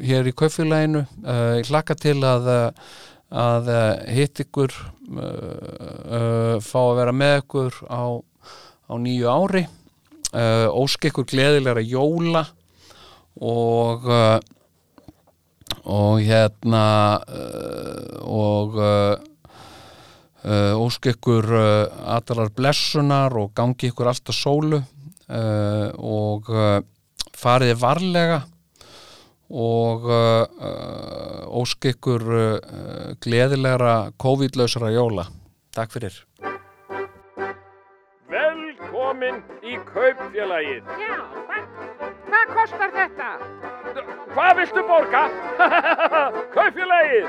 hér í kaufélaginu uh, ég hlakka til að uh, að uh, hitt ykkur uh, uh, fá að vera með ykkur á, á nýju ári. Ósk ykkur gleðilegra jóla og og hérna og ósk ykkur allarar blessunar og gangi ykkur alltaf sólu. Og uh, farið varlega og uh, uh, ósk ykkur uh, gleðilegra COVID-lausara jóla. Takk fyrir. Velkomin í kaupfélagið. Já, hvað, hvað kostar þetta? Hvað viltu borga? kaupfélagið.